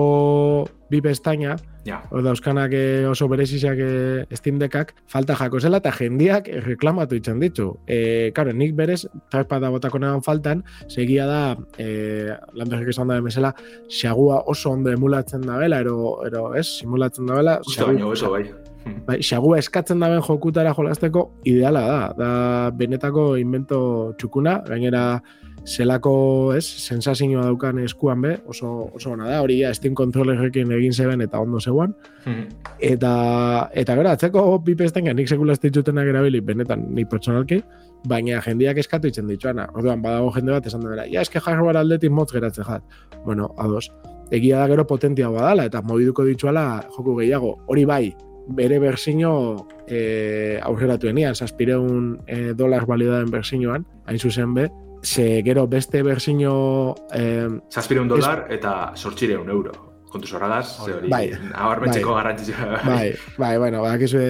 Speaker 2: bi pestaina, ja. hori dauzkanak eh, oso berezizak eh, Steam Deckak, falta jako zela eta jendiak reklamatu itxan ditu. E, karo, nik berez, trapada botako negan faltan, segia da, e, lan esan da demesela, xagua oso ondo emulatzen da bela, ero, ero, ez, simulatzen da bela.
Speaker 3: Usta baino, eso, bai.
Speaker 2: Bai, xagua eskatzen daben jokutara jolasteko ideala da. Da benetako invento txukuna, gainera zelako, ez, sensazioa daukan eskuan be, oso, oso ona da, hori ja, Steam Controllerrekin egin zeben eta ondo zeuan. Hmm. Eta, eta gara, atzeko bi pesten nik sekula ez erabili, benetan, nik pertsonalki, baina jendiak eskatu itzen dituana. Orduan, badago jende bat esan dara, ja, eske hardware aldetik motz geratzen jat. Bueno, ados. Egia da gero potentia badala eta mobiduko dituala joku gehiago. Hori bai, bere berzino e, aurreratu enian, zazpireun e, dolar balidaden berzinoan, hain zuzen be, ze gero beste berzino... E,
Speaker 3: zazpireun dolar es... eta sortxireun euro. Kontu zorragaz, ze hori, bai, betxeko bai,
Speaker 2: Bai, bai, bueno, bak izu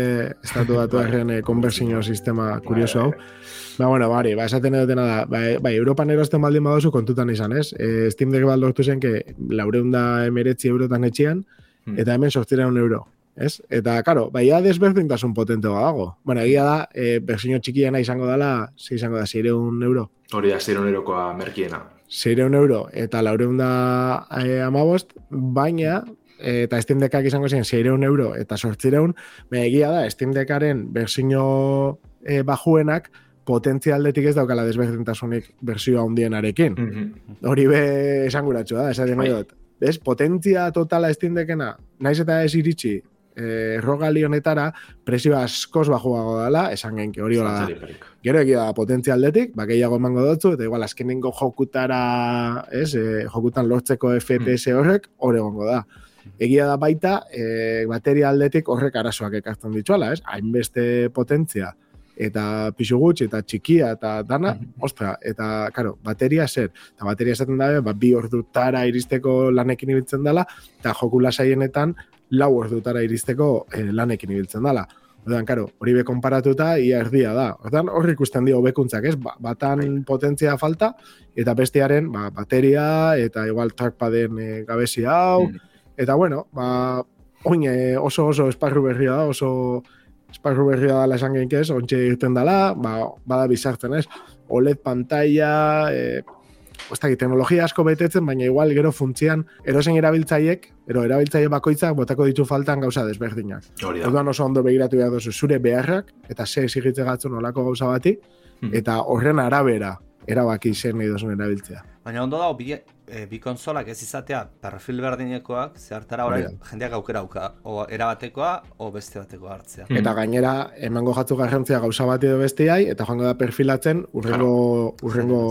Speaker 2: estatu datu erren bai. konversino sistema kurioso hau. Ba, bueno, bari, ba, esaten edo da, bai, bai, Europan erosten baldin badozu kontutan izan, ez? E, Steam Deck baldortu zen, que laureunda emeretzi eurotan etxian, hmm. eta hemen sortzireun euro ez? Eta, karo, bai, desberdintasun potente dago. Bueno, egia da, e, berzino txikiena izango dela, ze izango da, un euro.
Speaker 3: Hori da, zireun eurokoa merkiena.
Speaker 2: Zireun euro, eta laureun da e, amabost, baina, eta Steam Deckak izango zen, zireun euro, eta sortzireun, baina egia da, Steam Deckaren berzino e, bajuenak, potentzialdetik ez daukala desberdintasunik berzioa hundienarekin. Mm -hmm. Hori be esanguratxo da, esaten bai. dut. Ez, potentzia totala Steam Deckena, naiz eta ez iritsi, eh, rogali honetara presio askoz bajuago dela, esan genki hori hola da. Gero egia potentzia aldetik, ba, gehiago emango dutzu, eta igual azkenengo jokutara, ez, eh, jokutan lortzeko FPS mm. horrek, hori egongo da. Egia da baita, eh, bateria aldetik horrek arazoak ekartzen dituala, ez? Hainbeste potentzia eta pixu gutxi, eta txikia, eta dana, mm ostra, eta, karo, bateria zer, eta bateria esaten dabe, ba, bi ordutara iristeko lanekin ibiltzen dela, eta joku lasaienetan, lau ordutara iristeko eh, lanekin ibiltzen dela. Ordan, karo, hori be konparatuta ia erdia da. Ordan, hor ikusten dio bekuntzak, ez? Ba, batan bai. potentzia falta eta bestearen, ba, bateria eta igual trackpaden e, gabezi hau. Mm. Eta bueno, ba, oin oso oso esparru berria da, oso esparru berria da esan geinkez, ontxe irten dela, ba, bada bizartzen, ez? OLED pantalla, e, ostak, teknologia asko betetzen, baina igual gero funtzian erosen erabiltzaiek, ero erabiltzaile bakoitzak botako ditu faltan gauza desberdinak. Orduan oso ondo begiratu behar duzu zure beharrak, eta ze exigitze gatzun olako gauza bati,
Speaker 3: Hmm.
Speaker 2: eta horren arabera erabaki zen nahi erabiltzea.
Speaker 4: Baina ondo dago, e, bi konsolak ez izatea perfil berdinekoak, zehartara orain jendeak aukera auka, o erabatekoa, o beste batekoa hartzea.
Speaker 2: Eta gainera, emango jatzu garrantzia gauza bat edo besteai, eta joango da perfilatzen urrengo, urrengo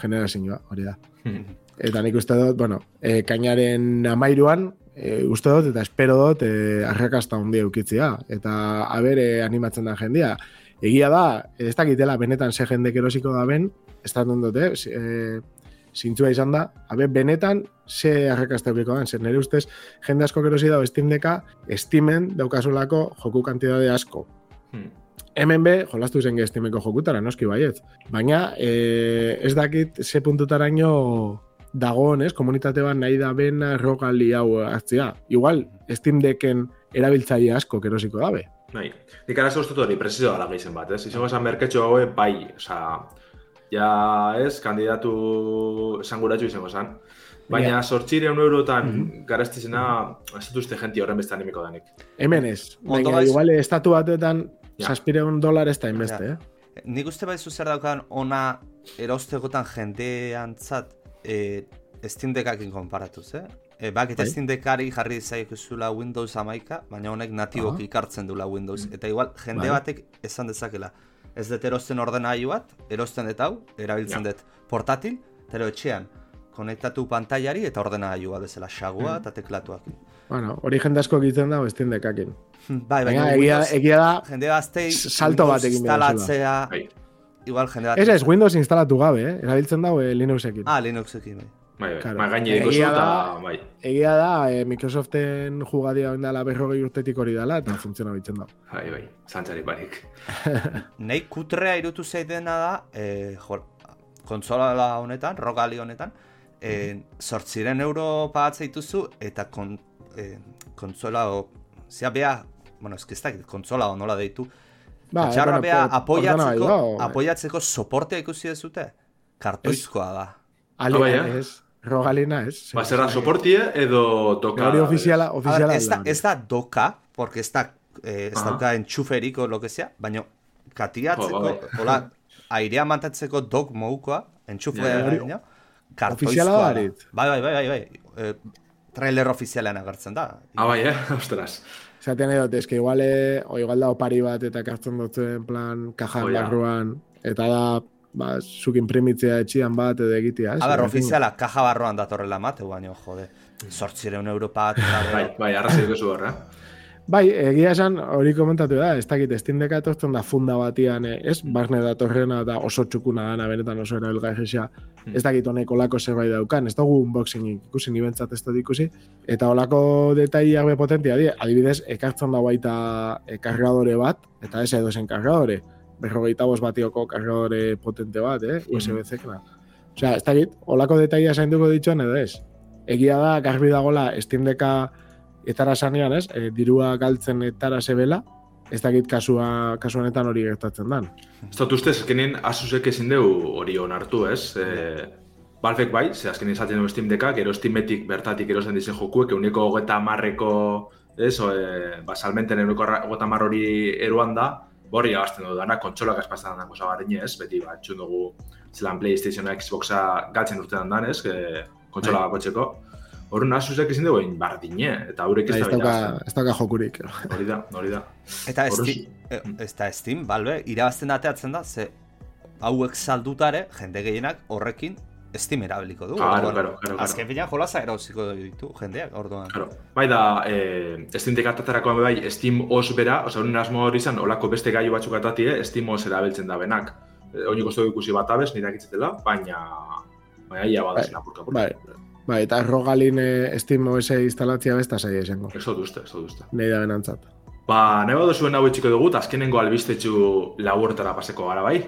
Speaker 2: generazioa, hori da. Eta nik uste dut, bueno, e, kainaren amairuan, e, uste dut, eta espero dut, e, arrakasta handia eukitzia. Eta, abere animatzen da jendia. Egia da, ez dakitela benetan ze jendek erosiko da ben, ez da dut, eh? E, zintzua izan da, abe, benetan ze arrakasta eukiko den, zer nire ustez, jende asko erosi dago Steam Decka, Steamen daukazulako joku kantidade asko.
Speaker 3: Hmm.
Speaker 2: Hemen be, jolastu zen ge Steameko jokutara, noski baiet. Baina, e, ez dakit ze puntutaraino dagoen, ez, komunitate bat nahi da bena rogali hau hartzea. Igual, Steam Decken erabiltzaile asko kerosiko dabe.
Speaker 3: Bai. Nik arazo ustut hori presizo gala gehizen bat, ez? Izango esan merketxo haue bai, oza, ja, ez, kandidatu esanguratxo izango esan. Baina
Speaker 2: Ja.
Speaker 3: sortxireun eurotan mm. -hmm. garestizena, ez dut uste jenti horren beste animiko danik.
Speaker 2: Hemen ez. Baina,
Speaker 4: daiz-
Speaker 2: igual, estatu batetan,
Speaker 3: Ja.
Speaker 2: saspireun dolar ez da inbeste,
Speaker 4: Ja.
Speaker 2: eh?
Speaker 4: Nik uste baizu zer daukan ona erostegotan jendeantzat e, Steam Deckakin konparatuz, eh? E, bakit
Speaker 2: Bai.
Speaker 4: Steam Deckari jarri zaikezula Windows amaika, baina honek natiboki
Speaker 2: Aha.
Speaker 4: ikartzen dula Windows. Eta igual, jende
Speaker 2: Bai.
Speaker 4: batek esan dezakela. Ez dut erosten ordenailu bat, erosten dut hau, erabiltzen
Speaker 3: Ja.
Speaker 4: dut portatil, eta etxean, konektatu pantailari eta ordenailua bezala, xagua
Speaker 3: Mm.
Speaker 4: eta teklatuak.
Speaker 2: Bueno, hori jende asko egiten da Steam Deckakin.
Speaker 4: Bai,
Speaker 2: Baina, egia, egia da,
Speaker 4: jende gaztei
Speaker 2: salto bat egin
Speaker 4: instalatzea,
Speaker 3: Bai.
Speaker 4: igual jende bat...
Speaker 2: ez ez, Windows instalatu gabe, eh? Erabiltzen dago eh, Linuxekin.
Speaker 4: Ah, Linuxekin, bai.
Speaker 3: Bai, bai.
Speaker 2: Claro. Egia da-
Speaker 3: bai.
Speaker 2: Egia da, eh, Microsoften jugadia dela berrogei urtetik hori dela, eta funtziona bitzen da.
Speaker 3: Bai, bai, zantzari barik.
Speaker 4: Nei kutrea irutu zaidena da, e, jo, kontsola honetan, rogali honetan, e, sortziren euro pagatzea dituzu, eta kon, e, kontsola, o, zea bea, bueno, ez ez dakit, kontsola o nola deitu,
Speaker 2: Ba, bueno,
Speaker 4: bea apoiatzeko, apoiatzeko soportea ikusi dezute? Kartoizkoa da.
Speaker 2: Ali,
Speaker 3: Ah,
Speaker 2: ez, rogalina ez.
Speaker 3: Ba, zerra, soportie edo toka...
Speaker 2: Hori ofiziala, ofiziala
Speaker 4: ez da, ez da doka, porque ez da, eh, ez dauka entxuferik o lo que sea, baina katiatzeko,
Speaker 3: Jo, ba,
Speaker 4: hola, airea mantatzeko dok moukoa, entxufea.
Speaker 2: Ofiziala da,
Speaker 4: kartoizkoa. Bai, bai, bai, bai, bai. Eh, trailer ofizialean agertzen da.
Speaker 3: Ah, bai, eh? Ostras.
Speaker 2: Zaten edot, eske igual, o igual da opari bat eta kartzen dutzen plan kajan
Speaker 3: Oh,
Speaker 2: barruan, eta da, ba, zuk imprimitzea etxian bat edo egitea, ez?
Speaker 4: A ber,
Speaker 2: Horrekin.
Speaker 4: ofiziala kaja barroan datorrela mate, baina, jode, sortzireun Europa
Speaker 3: Bai, bai, arrazio duzu hor, eh?
Speaker 2: Bai, egia esan hori komentatu da, ez dakit, Steam Decka etortzen da funda batian, eh, ez? Barne datorrena eta oso txukuna dana, benetan oso erabilgarria.
Speaker 3: Hmm.
Speaker 2: Ez dakit honek olako zerbait daukan, ez dugu unboxing ikusi, ni bentsat ez dut ikusi. Eta olako detailiak be potentia die, adibidez, ekartzen da baita kargadore bat, eta ez edo zen kargadore, berrogeita bost batioko kargadore potente bat, eh? USB-C, Osea, ez dakit, olako detaila zainduko dituen edo ez. Egia da, garbi dagola, Steam Decka etara sanean, ez? E, dirua galtzen etara zebela, ez dakit kasua, kasu honetan hori gertatzen dan.
Speaker 3: Ez dut ustez, azkenin Asusek ezin deu hori onartu, ez? E, Valvek bai, ze azkenin esaten du Steam Deckak, gero Steametik bertatik erosten dizen jokuek, euneko hogeta marreko, ez, o, e, ba, salmenten euneko hogeta hori eruan da, borri agazten du dana, kontsolak espazten dako zabarrein ez, beti ba, txun dugu zelan Playstationa, Xboxa galtzen urtean dan, ez, e, kontsola
Speaker 2: Bai.
Speaker 3: bakotzeko. Horren Asusek ezin dugu egin bardine, eta haurek ez
Speaker 2: Ez
Speaker 3: da behar.
Speaker 2: ez dauka jokurik.
Speaker 3: Hori da, hori da.
Speaker 4: Eta Steam, eh, ez da Steam, Valve, irabazten ateatzen da, ze hauek saldutare, jende gehienak horrekin Steam erabiliko du.
Speaker 3: Claro, claro, claro, claro.
Speaker 4: Azken finean jolasa erauziko ditu jendeak, orduan.
Speaker 3: Claro. Bai da, eh, Steam dekatatarako bai, Steam os bera, oza, honen asmo hori izan, olako beste gailu batzuk atatie, Steam os erabiltzen da benak. Eh, Oiniko ez dugu ikusi bat abez, nire akitzetela, baina... Baina ia
Speaker 2: Bai,
Speaker 3: badazen apurka apurka.
Speaker 2: Bai, bai, eta rogalin eh, Steam OS instalatzia besta saia izango.
Speaker 3: Ez dut uste, ez dut uste.
Speaker 2: Nei da benantzat.
Speaker 3: Ba, nahi badu zuen hau etxiko dugu, eta azkenengo albistetxu laburtara paseko gara bai.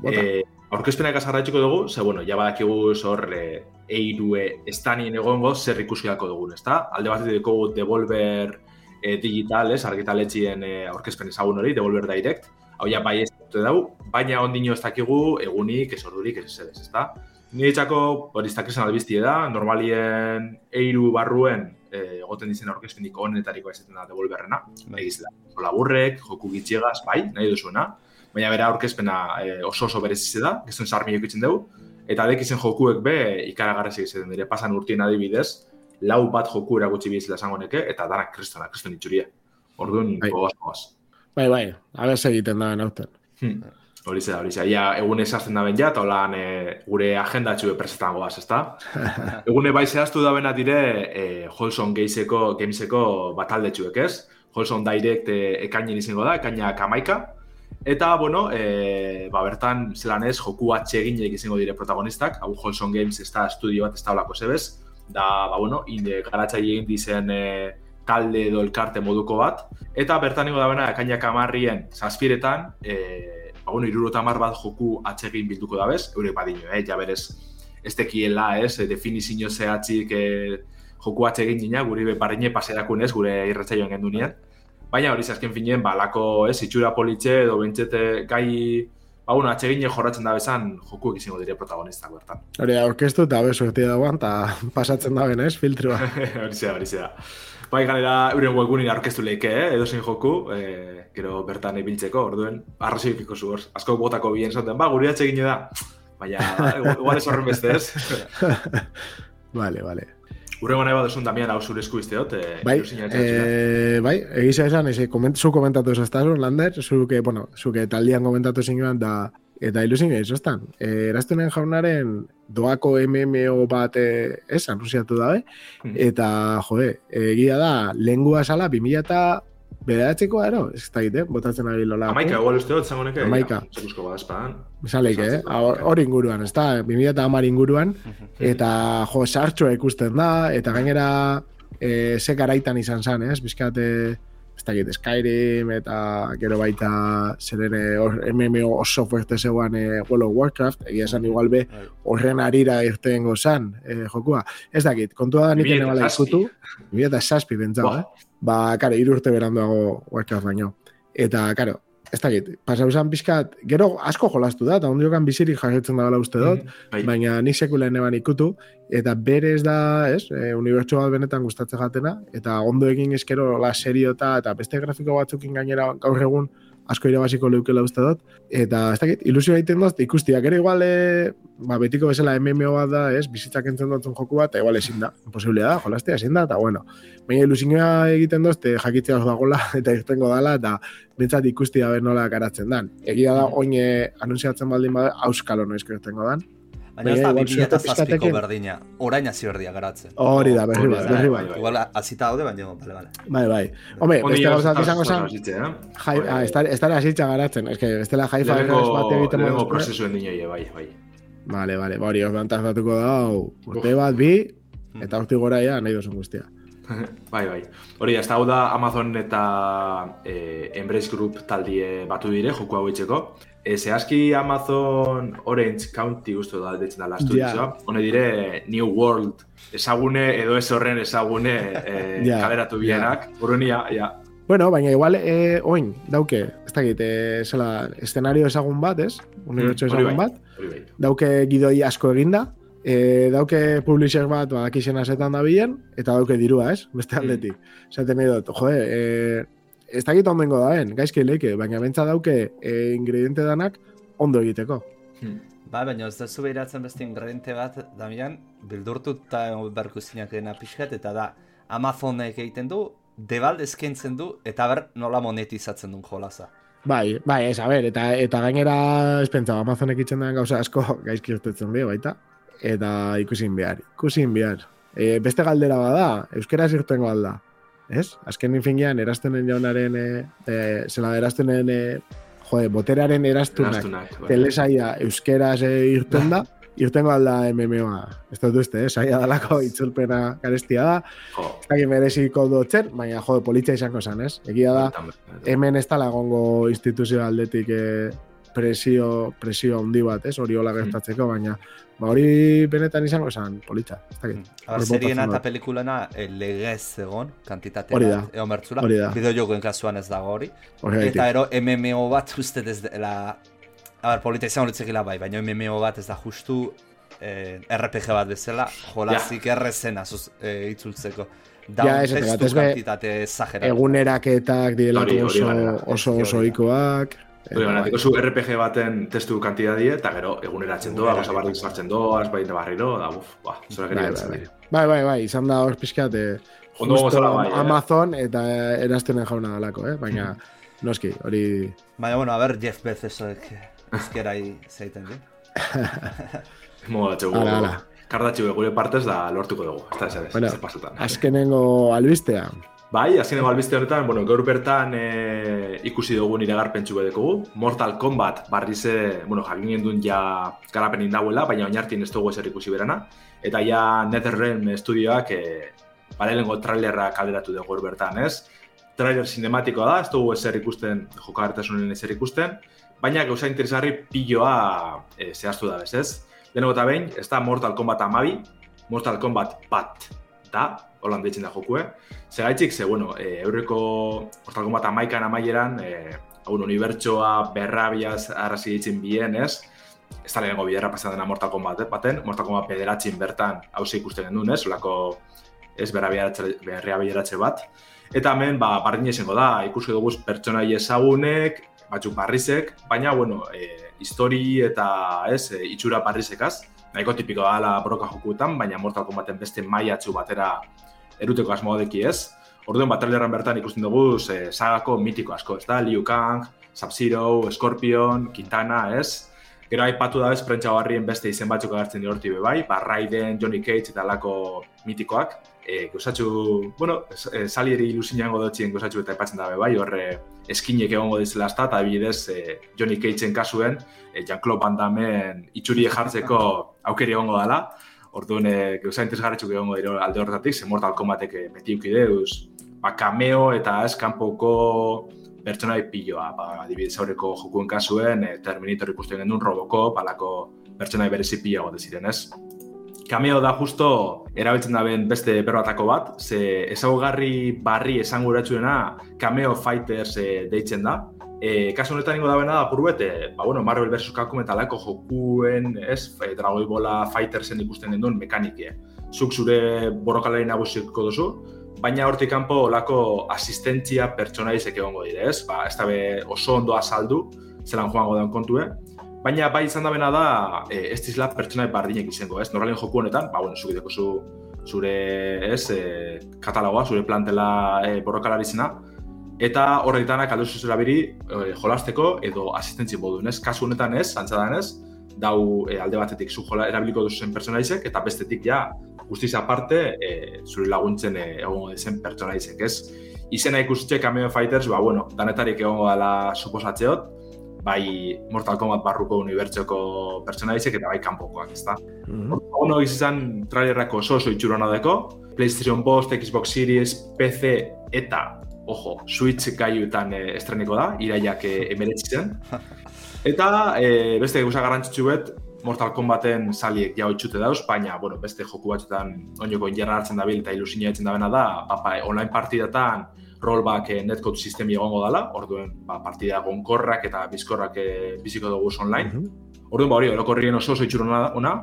Speaker 2: Bota.
Speaker 3: Eh, aurkezpenak azarratxiko dugu, ze bueno, ja badakigu zor e, eirue estanien egongo zer ikusiako dugun, ezta? Alde bat dugu Devolver e, digital, ez, argitaletxien e, aurkezpen ezagun hori, Devolver Direct, hau ja bai ez dute dau, baina ondino ez dakigu egunik, ez ordurik, ez ez, ezta? Ni etxako, hori iztakizan albiztie da, normalien eiru barruen eh, egoten dizen aurkezpenik honetariko ezaten da devolberrena.
Speaker 4: Bai.
Speaker 3: Egiz da, laburrek, joku gitxiegaz, bai, nahi duzuena. Baina bera aurkezpena eh, oso oso berezize da, gizun sarmi ikitzen dugu. Eta adek izen jokuek be ikaragarrezi izaten dire, pasan urtien adibidez, lau bat joku erakutsi bizela esango neke, eta danak kristona, kriston itxuria. Orduan,
Speaker 2: Bai.
Speaker 3: gogoaz.
Speaker 2: Bai, bai, abez egiten da nauten.
Speaker 3: Hmm. Hori zera, hori zera. Ia, egune zehazten da ben ja, eta holan e, gure agenda txue presetan goaz, ezta? egune bai zehaztu da bena dire e, Holson Gameseko, Gameseko batalde txuek, ez? Holson Direct e, ekainen izango da, ekainak amaika. Eta, bueno, e, ba, bertan, zelan ez, joku atxeginek izango dire protagonistak, hau Holson Games ez da estudio bat ez da olako zebez, da, ba, bueno, inde garatzaile egin dizen e, talde edo elkarte moduko bat, eta bertan ingo da bena, ekainak amarrien zazpiretan, e, ba, bueno, irurota bat joku atsegin bilduko da bez, eurek badino, eh, ja berez, ez tekiela, ez, e, definizio zehatzik e, joku atsegin dina, guri be barrine paserakun ez, gure irratzaioan gendunien. Baina hori azken finien, ba, lako, ez, itxura politxe edo bentsete gai, ba, bueno, atsegine jorratzen da bezan, jokuek izango dire protagonistak bertan.
Speaker 2: Hori aurkeztu eta abez sortia dagoan, eta pasatzen da benez, filtrua.
Speaker 3: hori zera, hori zera. Bai, ganera, euren webgunin aurkeztu leike, eh? edo zein joku, eh, gero bertan ibiltzeko, orduen, arrazoi piko zu hor. Asko botako bien zaten, ba, guri atsegin da. Baina, igual ez horren beste ez.
Speaker 2: Vale, vale.
Speaker 3: Urrengo nahi badusun Damian hau zure esku izteot, eh,
Speaker 2: Bai, eh, bai, egisa esan, eze, koment, zu komentatu esaztasun, Lander, zuke, bueno, zuke taldian komentatu zinguan, da, eta ilusin ez, ostan. E, eraztunen jaunaren doako MMO bat eh, ez, anunciatu dabe,
Speaker 3: Hmm.
Speaker 2: eta, jode, egia da, lengua sala, 2000 eta bederatzeko ero, ez da egite, botatzen ari lola.
Speaker 3: Amaika, igual usteot, zango neke?
Speaker 2: Amaika.
Speaker 3: Zekusko badazpadan.
Speaker 2: Saleik, eh? Hor inguruan, ez da, 2000 eta hamar inguruan, eta jo, sartxoa ikusten da, eta gainera e, ze garaitan izan zen, ez? Bizkat, e, ez dakit, Skyrim, eta gero baita zeren MMO oso fuerte zegoan e, World of Warcraft, egia esan igual be
Speaker 4: Bai.
Speaker 2: horren arira irten gozan e, jokua. Ez dakit, kontua da nik
Speaker 3: 2007
Speaker 2: bala ikutu, 2000 eta saspi bentsau,
Speaker 3: Buah.
Speaker 2: eh? Ba, kare, hiru urte beranduago Warcraft baino. Eta, karo, ez dakit, pasau izan pixkat, gero asko jolastu da, eta ondiokan bizirik jarretzen da uste dut,
Speaker 3: Bai.
Speaker 2: baina nik sekula neban ikutu, eta berez da, ez, e, unibertsu bat benetan gustatzen jatena, eta ondo egin eskero la seriota, eta beste grafiko batzukin gainera gaur egun asko irabaziko leukela uste dut, eta ez dakit, ilusio egiten dut, ikustia, gero igual, e, ba, betiko bezala MMO bat da, ez, bizitzak entzen dutzen joku bat, eta igual ezin da, imposiblea da, jolastea ezin da, eta bueno, baina ilusioa egiten dut, e, jakitzea hor dagoela, eta irtengo dala, eta bintzat ikustia ber nola garatzen dan. Egia da, oin e, anunciatzen baldin bada, auskalo noiz irtengo dan,
Speaker 4: Baina ez da
Speaker 2: Baina, igual
Speaker 4: 2000 eta
Speaker 2: suerte
Speaker 4: zazpiko
Speaker 2: pizkateke-
Speaker 4: berdina, orain hasi berdia garatzen.
Speaker 2: Hori da, berri bai, berri
Speaker 3: bai,
Speaker 2: bai.
Speaker 3: bai.
Speaker 4: Igual azita daude, baina, bale, bale.
Speaker 2: Bai, bai. Hombre, beste
Speaker 3: oso-
Speaker 2: izango
Speaker 3: oso
Speaker 2: zen,
Speaker 3: hasitze, eh?
Speaker 2: jai,
Speaker 3: Hori,
Speaker 2: ah, estar, estar asitza garatzen, eske, bestela jaifa
Speaker 3: Lehenengo,
Speaker 2: bat egiten moduz,
Speaker 3: prozesuen dinoie, bai, bai.
Speaker 2: Vale, vale, ba, hori horrentan datuko da, hau, urte bat, bi, eta urte gora ja, nahi duzun guztia.
Speaker 3: bai, bai. Hori, ez da, hau da Amazon eta eh, Embrace Group taldie batu dire, joku hau itxeko. E, zehazki Amazon Orange County guztu da, detzen da lastu yeah. Hone dire New World ezagune edo ez horren ezagune eh,
Speaker 2: Ja,
Speaker 3: kaleratu bienak. Urrun, ja, ja.
Speaker 2: Bueno, baina igual, e, oin, dauke, ez dakit, e, zela, eszenario ezagun bat, ez? Unibertsu
Speaker 3: Mm,
Speaker 2: ezagun
Speaker 3: bai.
Speaker 2: bat,
Speaker 3: bai.
Speaker 2: dauke gidoi asko eginda, e, dauke publisher bat badakixen asetan da bilen, eta dauke dirua, ez? Beste
Speaker 3: Mm.
Speaker 2: aldetik. Zaten nahi dut, jode, e, ez dakit ondengo daen, gaizki leike, baina bentsa dauke e, ingrediente danak ondo egiteko.
Speaker 3: Hmm.
Speaker 4: Ba, baina ez da zu behiratzen beste ingrediente bat, Damian, bildurtuta egon beharko zinakena pixkat, eta da, Amazonek egiten du, debald eskaintzen du, eta ber nola monetizatzen duen jolaza.
Speaker 2: Bai, bai, ez, a ber, eta, eta gainera, ez pentsa, Amazonek itzen den gauza asko gaizki irtetzen dio, baita, eta ikusin behar, ikusin behar. E, beste galdera bada, euskeraz irtengo alda, ez? Azken finean, erastenen jaunaren, e, e, zela erastenen, e, jode, boteraren erastunak,
Speaker 3: Eraztunak, bai.
Speaker 2: telesaia euskeraz e, irten da, irtengo alda MMOa. Ez dut uste, eh? saia dalako itzulpena garestia da, ez dakit mereziko dutzen, baina jode, politxa izango zen, ez? Egia da, hemen ez dala egongo instituzio aldetik eh, presio, presio handi bat, ez, hori hola gertatzeko, baina ba, hori benetan izango zen, politxa, ez dakit.
Speaker 4: Aber,
Speaker 2: Hor
Speaker 4: seriena eta pelikulena eh, legez egon, kantitate
Speaker 2: Hori da.
Speaker 4: egon bertzula.
Speaker 2: Hori da.
Speaker 4: Bideojokoen kasuan ez dago hori.
Speaker 2: Horregatik.
Speaker 4: Eta ero MMO bat uste ez dela... A ber, polita izan horitzekila bai, baina MMO bat ez da justu eh, RPG bat bezala, jolazik ja. errezena eh, itzultzeko. Da,
Speaker 2: Ja, ez, eta
Speaker 4: testu kantitate exageratu.
Speaker 2: Eguneraketak direlako
Speaker 3: Hori, hori
Speaker 2: oso,
Speaker 3: bai, bai.
Speaker 2: oso,
Speaker 4: Hori,
Speaker 2: oso
Speaker 4: hori.
Speaker 3: baina,
Speaker 2: bai.
Speaker 3: zu RPG baten testu kantidadie, eta gero eguneratzen doa, gauza barrik sartzen doa, baita barriro, da, uf, ba, zora
Speaker 2: Bai, bai, bai. Bai, bai, bai, izan da hor pixkat, eh,
Speaker 3: Ondo
Speaker 2: justo
Speaker 3: gozala bai, eh?
Speaker 2: Amazon eta eraztenen jauna dalako, eh? Baina, noski, hori...
Speaker 4: Baina, bueno, a ber, Jeff Bezosoek ezkerai zeiten du.
Speaker 3: Mola txegu, kardatxu gure partez da lortuko dugu, ez da ez, ez,
Speaker 2: Bueno,
Speaker 3: ez pasatan. Bai, azkeneko albiste honetan, bueno, gaur bertan e, ikusi dugun iragarpentsu bedekogu. Mortal Kombat barrize, bueno, jakin duen ja garapen indauela, baina oinartin ez dugu ezer ikusi berana. Eta ja NetherRealm estudioak e, balelengo trailerra kalderatu dugu gaur bertan, ez? Trailer sinematikoa da, ez dugu ezer ikusten, jokagartasunen ezer ikusten, baina gauza interesgarri piloa e, zehaztu da bez, ez? Lehenengo eta behin, ez da Mortal Kombat amabi, Mortal Kombat bat da, holan deitzen da jokue. Segaitzik, ze, bueno, e, eurreko Mortal Kombat amaikan amaieran, e, haun unibertsoa berrabiaz arrazi ditzen bien, ez? Ez da lehenengo biderra pasatzen dena Mortal Kombat eh, baten, Mortal Kombat pederatzin bertan hause ikusten genuen, ez? Olako ez berrabiaratze bat. Eta hemen, ba, bardin izango da, ikusi dugu pertsonai ezagunek, batzuk barrizek, baina, bueno, e, histori eta, ez, e, itxura barrizekaz. Nahiko tipiko da la broka jokuetan, baina Mortal Kombaten beste maiatzu batera eruteko asmoa deki ez. Orduan, bat bertan ikusten dugu e, sagako mitiko asko, ez da? Liu Kang, Sub-Zero, Scorpion, Kitana, ez? Gero aipatu da ez, prentsa barrien beste izen batzuk agertzen dira be bai, ba, Raiden, Johnny Cage eta alako mitikoak. E, gozatxu, bueno, e, salieri ilusinango dutxien gozatxu eta aipatzen dabe bai, horre eskinek egongo dizela ezta, eta bidez e, Johnny Cageen kasuen, e, Jean-Claude Van Damme itxurie jartzeko aukeri egongo dela. Orduan, e, gauza interesgarritxuk egongo dira alde horretatik, ze Mortal Kombatek e, beti ukideuz, ba, cameo eta ez kanpoko pertsonai piloa, ba, adibidez aurreko jokuen kasuen, e, Terminator ikusten genuen Robocop, alako pertsonai berezi pila gote ziren, ez? Cameo da justo erabiltzen daben beste berbatako bat, ze ezaugarri barri esanguratsuena Cameo Fighters e, deitzen da. E, kasu honetan ingo da apur bet, e, ba, bueno, Marvel vs. Capcom eta alako jokuen, ez, Dragoi Bola Fightersen ikusten genuen mekanike. Zuk zure borrokalari nagusiko duzu, baina hortik kanpo olako asistentzia pertsonaizek egongo dire, ez? Ba, ez da be oso ondo azaldu, zelan joango den kontue, baina bai izan da bena da, e, ez dizla pertsonai bardinek izango, ez? Normalen joku honetan, ba, bueno, zuk ideko zu, zure, ez, e, katalogoa, zure plantela e, borrokalari zena, eta horretanak aldo zuzera biri e, jolasteko edo asistentzi moduen, ez? Kasu honetan ez, antzadan ez, dau e, alde batetik zu jola erabiliko duzen pertsonaizek, eta bestetik ja, guztiz aparte, e, zure laguntzen e, egongo dizen pertsonaizek, ez? Izena ikustxe Cameo Fighters, ba, bueno, danetarik egongo dela suposatzeot, bai Mortal Kombat barruko unibertsoko pertsonaizek eta bai kanpokoak, ezta?
Speaker 2: Mhm.
Speaker 3: Ono izan trailerrako oso oso itxurona deko, PlayStation Post, Xbox Series, PC eta, ojo, Switch gaiuetan e, estreniko da, iraiak e, emeretzitzen. Eta e, beste gauza garrantzitsu bet, Mortal Kombaten saliek jau itxute dauz, baina, bueno, beste joku batzuetan oinoko injerra hartzen dabil eta ilusina etzen dabena da, ba, ba, online partidatan rollback e, netcode sistemi egongo dela, orduen ba, partida gonkorrak eta bizkorrak e, biziko dugu online.
Speaker 2: Mhm.
Speaker 3: Orduan, ba, hori, orokorrien oso oso itxurona da- ona.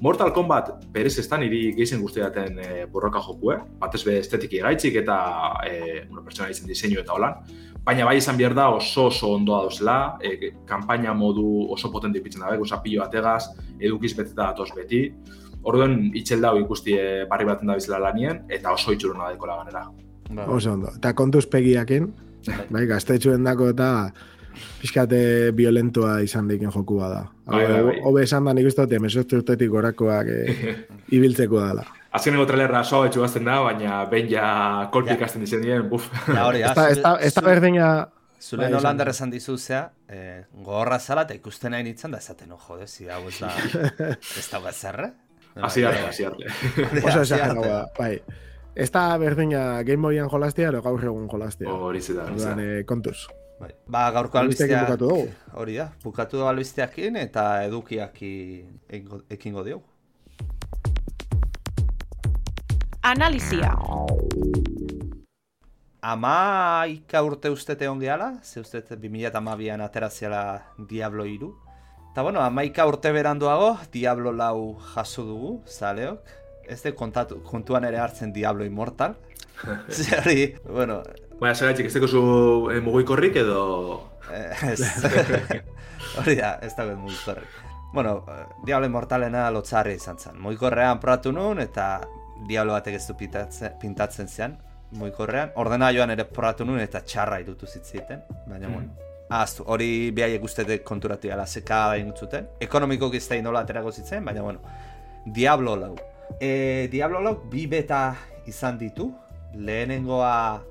Speaker 3: Mortal Kombat berez ez da niri gehien guztiaten e, borroka jokue, batez be estetiki gaitzik eta e, bueno, pertsona izen diseinu eta holan. Baina bai izan behar da oso oso ondoa dozela, e, kanpaina modu oso potente ipitzen dabe, guza pilo bategaz, edukiz beteta datoz beti. Orduan, itxel dau ikusti e, barri baten da bizela lanien, eta oso itxurona daikola ganera.
Speaker 4: Ba,
Speaker 2: Oso ondo. Eta kontuz pegiakin, bai, gaztetxuen dako eta pixkate violentua izan diken joku da.
Speaker 3: Bai, bai, bai.
Speaker 2: Hobe esan da nik uste dut, emezortzi urtetik gorakoak e, ibiltzeko dala.
Speaker 3: Azkeneko trailerra soa betxu gazten da, baina behin ja kolpik
Speaker 4: Ja.
Speaker 3: dizen dien, buf.
Speaker 4: Ja, hori,
Speaker 2: Ez da, ez da, berdina...
Speaker 4: Zule
Speaker 2: Bai, esan
Speaker 4: Nolander
Speaker 2: da.
Speaker 4: esan dizu zea, eh, gogorra zala eta ikusten nahi nintzen da esaten, no, jode, zi hau ez da, ez da zerre?
Speaker 3: Hasi arte, hasi arte.
Speaker 2: Oso da, bai. Ez da berdina Game Boyan jolastia, ero gaur egun jolastia.
Speaker 3: Hori zida, hori zida.
Speaker 2: eh, kontuz.
Speaker 4: Bai. Ba, gaurko albisteak... Hori da, bukatu dugu albisteakin eta edukiaki ekingo, diogu.
Speaker 1: Analizia.
Speaker 4: Amaika urte uste egon gehala, ze uste 2008an ateraziala Diablo iru. Eta bueno, amaika urte beranduago, Diablo lau jaso dugu, zaleok. Ez de kontatu, kontuan ere hartzen Diablo Immortal. Zerri, bueno...
Speaker 3: Baina, zeratik, ez zu eh, mugikorrik edo...
Speaker 4: Eh, ez. Hori da, ez dagoen mugikorrik. Bueno, eh, Diablo Immortalena lotzarri izan zen. Mugikorrean probatu nuen eta Diablo batek ez du pintatzen, pintatzen zean. Mugikorrean. Ordena joan ere probatu nuen eta txarra irutu zitziten. Baina, mm. bueno, Ahaztu, hori behaiek ustete konturatu gala, zeka da zuten. Ekonomiko giztai nola aterako zitzen, baina bueno, Diablo lau. E, Diablo lau bi beta izan ditu, lehenengoa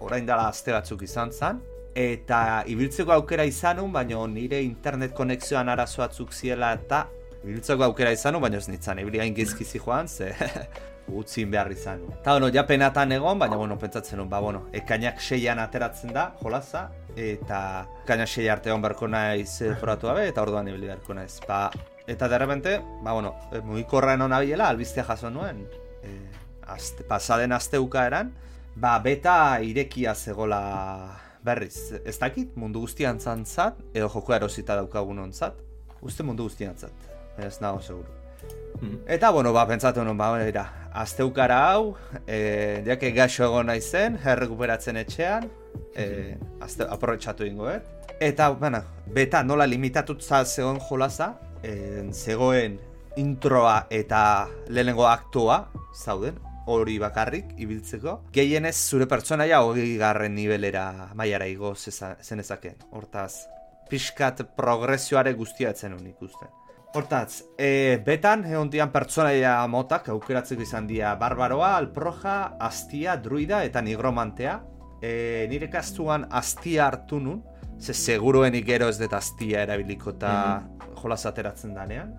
Speaker 4: orain dela azte batzuk izan zen, eta ibiltzeko aukera izanun, baina nire internet konexioan arazoatzuk ziela eta ibiltzeko aukera izanun, baina ez nintzen, ibili hain gizkizi joan, ze utzin behar izan. Eta bueno, ja penatan egon, baina bueno, pentsatzen nun, ba bueno, ekainak seian ateratzen da, jolaza, eta kaina sei arte hon berko naiz foratu gabe, eta orduan ibili berko naiz. Ba, eta derrepente, ba, bueno, e, mugikorraen hona bilela, albiztea jaso nuen, e, azte, pasaden asteuka eran, ba, beta irekia zegola berriz. Ez dakit, mundu guztian zantzat, edo joko erosita daukagun ontzat, uste mundu guztian zat, ez nago seguru. Hmm. Eta, bueno, ba, pentsatu nuen, ba, era, asteukara hau, e, jake gaixo egon naizen, herrekuperatzen etxean, e, azte, aprobetsatu ingo, eh? Eta, bueno, beta nola limitatutza zegoen jolaza, e, zegoen introa eta lehenengo aktua, zauden, hori bakarrik, ibiltzeko. Gehienez, zure pertsonaia hori garren nivelera maiara igo zenezake. Hortaz, pixkat progresioare guztiatzen honik uste. Hortaz, e, betan, egon dian pertsonaia motak, aukeratzeko izan dira barbaroa, alproja, astia, druida eta nigromantea e, nire kastuan astia hartu nun, ze seguruen gero ez dut astia erabiliko eta mm -hmm. Ateratzen danean.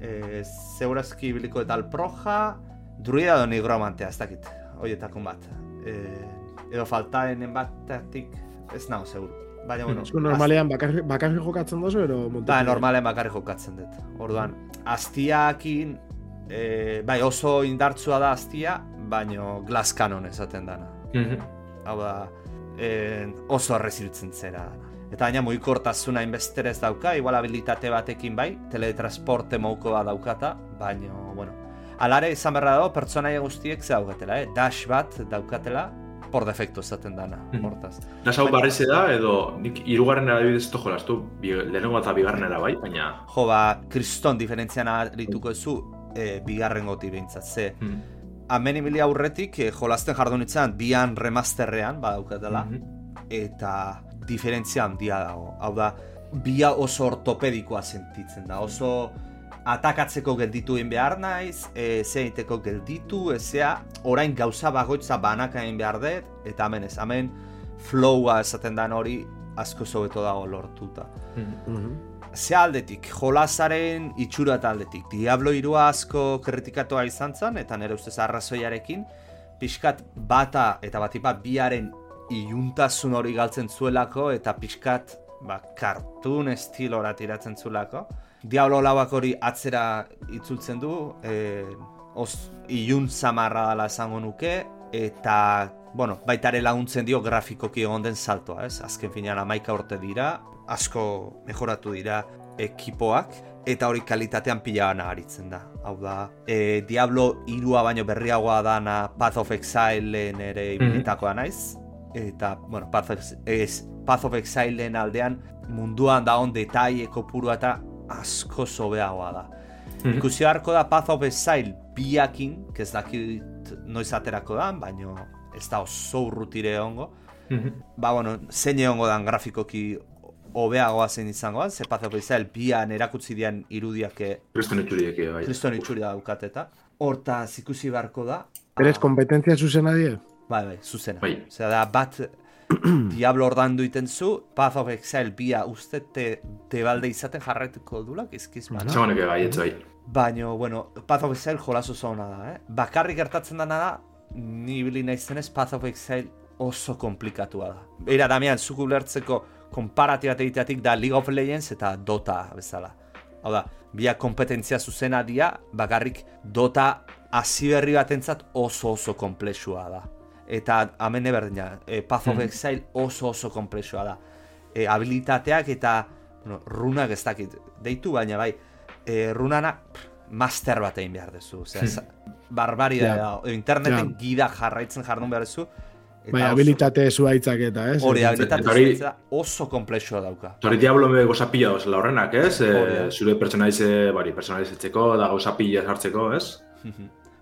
Speaker 4: E, Zeurazki biliko eta alproja, druida do nigromantea, ez dakit, hoietako bat. E, edo faltaen batetik, ez nago, seguru. Baina, bueno,
Speaker 2: Zu normalean bakarri, bakarri jokatzen dozu, ero
Speaker 4: Ba, normalean bakarri jokatzen dut. Orduan, astiakin, e, bai oso indartsua da astia, baino glass cannon esaten dana. Mm hau da, e, oso arreziltzen zera. Eta baina mugikortasuna inbesterez dauka, igual habilitate batekin bai, teletransporte mouko da daukata, baina, bueno. Alare, izan berra dago, pertsonaia guztiek ze daukatela, eh? Dash bat daukatela, por defecto esaten dana, hmm. hortaz.
Speaker 3: Mm. Dash hau barriz da, edo nik irugarren erabidez eto jolaztu, lehenengo eta bigarren era bai, baina...
Speaker 4: Jo, ba, kriston diferentzian arituko ezu, e, bigarren goti behintzat, ze... Mm Amen ibili aurretik eh, jolasten jardun itzan bian remasterrean badaukatela mm eta diferentzia handia dago. Hau da, bia oso ortopedikoa sentitzen da, oso atakatzeko gelditu egin behar naiz, e, zeiteko gelditu, ezea, orain gauza bagoitza banaka egin behar dut, eta hemen ez, hemen flowa esaten dan hori asko zobeto dago lortuta. Mm ze aldetik, jolazaren itxura eta aldetik. Diablo irua asko kritikatoa izan zen, eta nire ustez arrazoiarekin, pixkat bata eta batipat biaren iuntasun hori galtzen zuelako, eta pixkat ba, kartun estilora tiratzen zuelako. Diablo lauak hori atzera itzultzen du, e, os, iun zamarra dela esango nuke, eta bueno, baitare laguntzen dio grafikoki egon den saltoa, ez? Azken finean amaika urte dira, asko mejoratu dira ekipoak eta hori kalitatean pila gana aritzen da. Hau da, e, Diablo irua baino berriagoa dana Path of Exile ere mhm. ibilitakoa naiz. Eta, bueno, Path of, ez, Path of Exile aldean munduan da on detaieko purua eta asko sobeagoa da. Mm Ikusi harko da Path of Exile biakin, ez dakit noiz aterako da, baino ez da oso urrutire ongo. Mhm. Ba, bueno, zein egongo dan grafikoki hobeagoa zen izango, ze pazoko izan, bian erakutsi dian irudiak
Speaker 3: Kriston itxuriak bai.
Speaker 4: Kriston itxuri daukate eta horta zikusi barko da
Speaker 2: Eres kompetentzia zuzena die?
Speaker 4: Bai, bai, zuzena bai. Da, bat Diablo ordan duiten zu, Path of Exile bia uste te, te balde izaten jarraituko dulak, izkiz
Speaker 3: mana? Zagonek bai, etzu bai.
Speaker 4: Baina, bueno, Path of Exile jolazo zona da, eh? Bakarrik gertatzen dana da, ni bili naizenez Path of Exile oso komplikatua da. Era, Damian, zuku lertzeko konparatibat egiteatik da League of Legends eta Dota bezala. Hau da, biak kompetentzia zuzena dia, bakarrik Dota hasi berri batentzat oso oso komplexua da. Eta hemen berdina, e, Path of hmm. Exile oso oso komplexua da. E, habilitateak eta bueno, runak ez dakit, deitu baina bai, e, runana pff, master bat egin behar duzu. Osea,
Speaker 3: Hmm.
Speaker 4: barbaria
Speaker 2: Ja.
Speaker 4: da, interneten
Speaker 2: Ja.
Speaker 4: gida jarraitzen jardun behar duzu. eta
Speaker 2: Bai,
Speaker 4: oso-
Speaker 2: habilitate zuaitzak eta, ez?
Speaker 4: Hori, habilitate zuaitza oso komplexua dauka.
Speaker 3: Hori diablo me goza pila dozela horrenak, ez? E, zure pertsonalize, bari, pertsonalizatzeko, da gauza pila hartzeko, ez?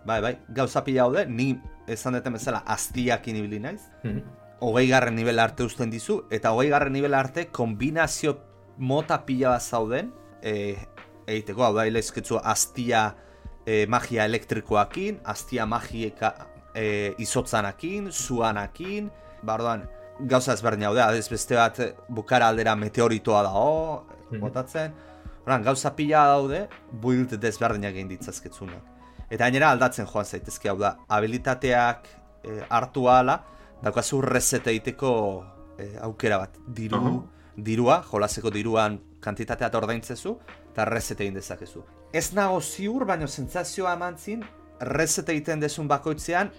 Speaker 4: Bai, bai, gauza pila haude, ni esan deten bezala aztiakin ibili naiz.
Speaker 3: Mhm.
Speaker 4: hogei garren nivel arte uzten dizu, eta hogei garren nivel arte kombinazio mota pila bat zauden, e, egiteko, hau da, ilaizketzu aztia e, magia elektrikoakin, aztia magieka e, izotzanakin, zuanakin, bardoan, gauza ezberdin hau da, adez beste bat bukara aldera meteoritoa dago,
Speaker 3: Mhm.
Speaker 4: botatzen, Horan, gauza pila daude, build desberdinak egin ditzazketzunak. Eta gainera aldatzen joan zaitezke, hau da, habilitateak e, hartu ahala, daukazu reset egiteko e, aukera bat. Diru,
Speaker 3: Aha.
Speaker 4: dirua, jolaseko diruan kantitatea eta ordaintzezu, eta reset egin dezakezu. Ez nago ziur, baino sentsazioa eman zin, reset egiten dezun bakoitzean,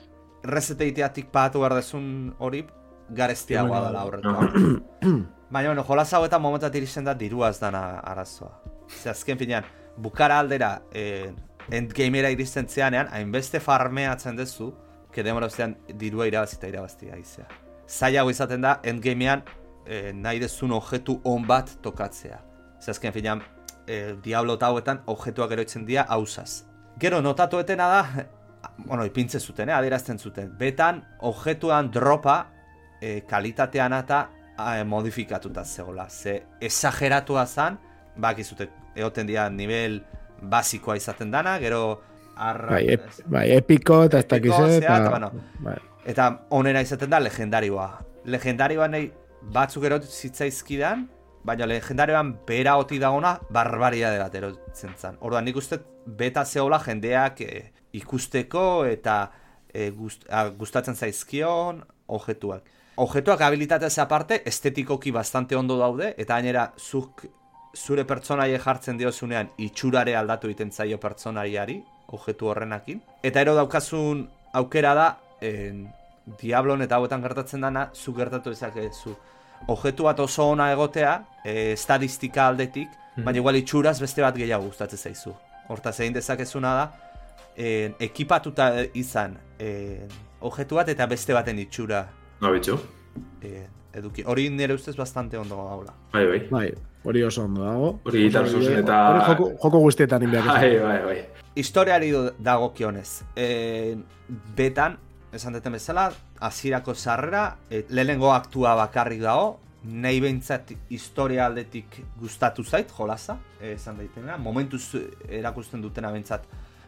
Speaker 4: reset egiteatik pagatu behar dezun hori, garestiagoa dela aurrekoa. Baina, bueno, jolas hauetan momentat iristen da dirua ez dana arazoa. Ze azken finean, bukara aldera eh, endgamera iristen zeanean, hainbeste farmeatzen dezu, que demora ostean dirua irabazita irabaztia izea. Zailago izaten da, endgamean eh, nahi dezun objektu on bat tokatzea. Ze azken finean, eh, Diablo eta hauetan objektuak eroitzen dira hausaz. Gero notatuetena da, bueno, ipintze zuten, eh, adierazten zuten. Betan, objektuan dropa e, kalitatean eta e, modifikatuta zegoela. Ze esageratua zan, bakizute, egoten dira nivel basikoa izaten dana, gero arra...
Speaker 2: Bai, ep, bai, epiko eta ez dakiz, eta...
Speaker 4: bueno.
Speaker 2: bai.
Speaker 4: Eta onera izaten da legendarioa. Legendarioa nahi batzuk erot zitzaizkidan, baina legendarioan bera oti dagona barbaria bat erotzen zen. Orduan nik uste beta zehola jendeak e, ikusteko eta e, gust, a, gustatzen zaizkion objektuak. Objektuak habilitatez aparte, estetikoki bastante ondo daude, eta gainera zuk zure pertsonaie jartzen diozunean itxurare aldatu egiten zaio pertsonaiari, objektu horrenakin. Eta ero daukazun aukera da, en, Diablon eta hauetan gertatzen dana, zu gertatu dezakezu. Objektu bat oso ona egotea, e, estadistika aldetik, baina igual itxuraz beste bat gehiago gustatzen zaizu. Hortaz egin dezakezuna da, en, ekipatuta izan en, objektu bat eta beste baten itxura
Speaker 3: No, bitxu.
Speaker 4: Eduki. Hori nire ustez bastante ondo gaula.
Speaker 3: Bai, bai.
Speaker 2: Bai, hori oso ondo dago.
Speaker 3: Hori gitar
Speaker 2: Oso
Speaker 3: zuzen
Speaker 2: bide-
Speaker 3: eta-
Speaker 2: Hori joko, joko guztietan inbiak.
Speaker 3: Bai, bai, bai.
Speaker 4: Historiari do- dagokionez. E, betan, esan duten bezala, hasierako sarrera, e, lehenengo aktua bakarrik dago, nahi behintzat historia aldetik gustatu zait, jolasa, e, esan daitena, momentuz erakusten dutena behintzat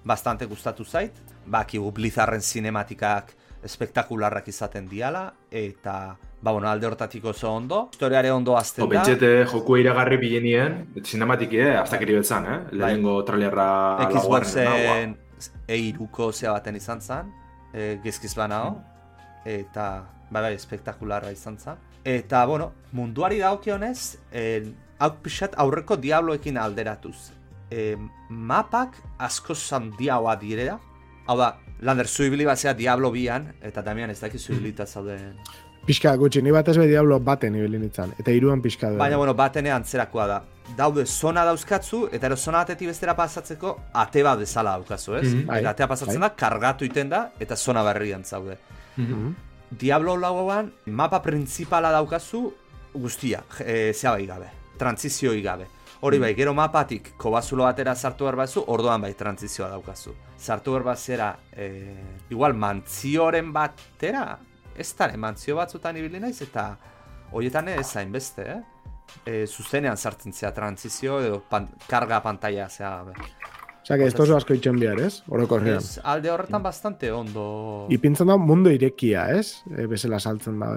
Speaker 4: bastante gustatu zait, bakigu Blizzarren sinematikak espektakularrak izaten diala, eta, ba, bueno, alde hortatik oso ondo, historiare ondo azten da,
Speaker 3: betxete joku iragarri bilenien, zinematiki, eh, aztakeri betzan, eh? Lehenengo trailerra
Speaker 4: Xboxen eiruko zea baten izan zen, e, gezkiz banao, eta bai bai, espektakularra izan zen. Eta, bueno, munduari dagokionez, e, hau pixat aurreko diabloekin alderatuz. E, mapak asko handiagoa direla, hau da, lander zuibili bat zea Diablo bian, eta Damian ez daki zuibilita zauden.
Speaker 2: Pixka gutxi, ni batez be Diablo baten ibili nintzen. Eta hiruan pixka da.
Speaker 4: Baina, bueno, batene antzerakoa da. Daude zona dauzkatzu, eta ero zona batetik bestera pasatzeko ate bat bezala daukazu, ez?
Speaker 3: Mhm.
Speaker 2: Bai,
Speaker 4: Eta atea pasatzen
Speaker 2: bai.
Speaker 4: da, kargatu iten da, eta zona berrian zaude.
Speaker 2: Mhm.
Speaker 4: Diablo lauan, mapa principala daukazu guztia, e, zea bai gabe, transizioi gabe. Hori bai, gero mapatik kobazulo batera sartu behar bazu, orduan bai trantzizioa daukazu. Sartu behar bazera, e, igual mantzioren batera, ez da, mantzio batzutan ibili naiz, eta horietan ez zain beste, eh? E, zuzenean sartzen zea trantzizio edo pan, karga pantalla zea.
Speaker 2: Osa, que esto oso asko itxen behar, ez? Orokorrean.
Speaker 4: Ez, alde horretan bastante ondo...
Speaker 2: Ipintzen da mundu irekia, ez? E, bezala saltzen da.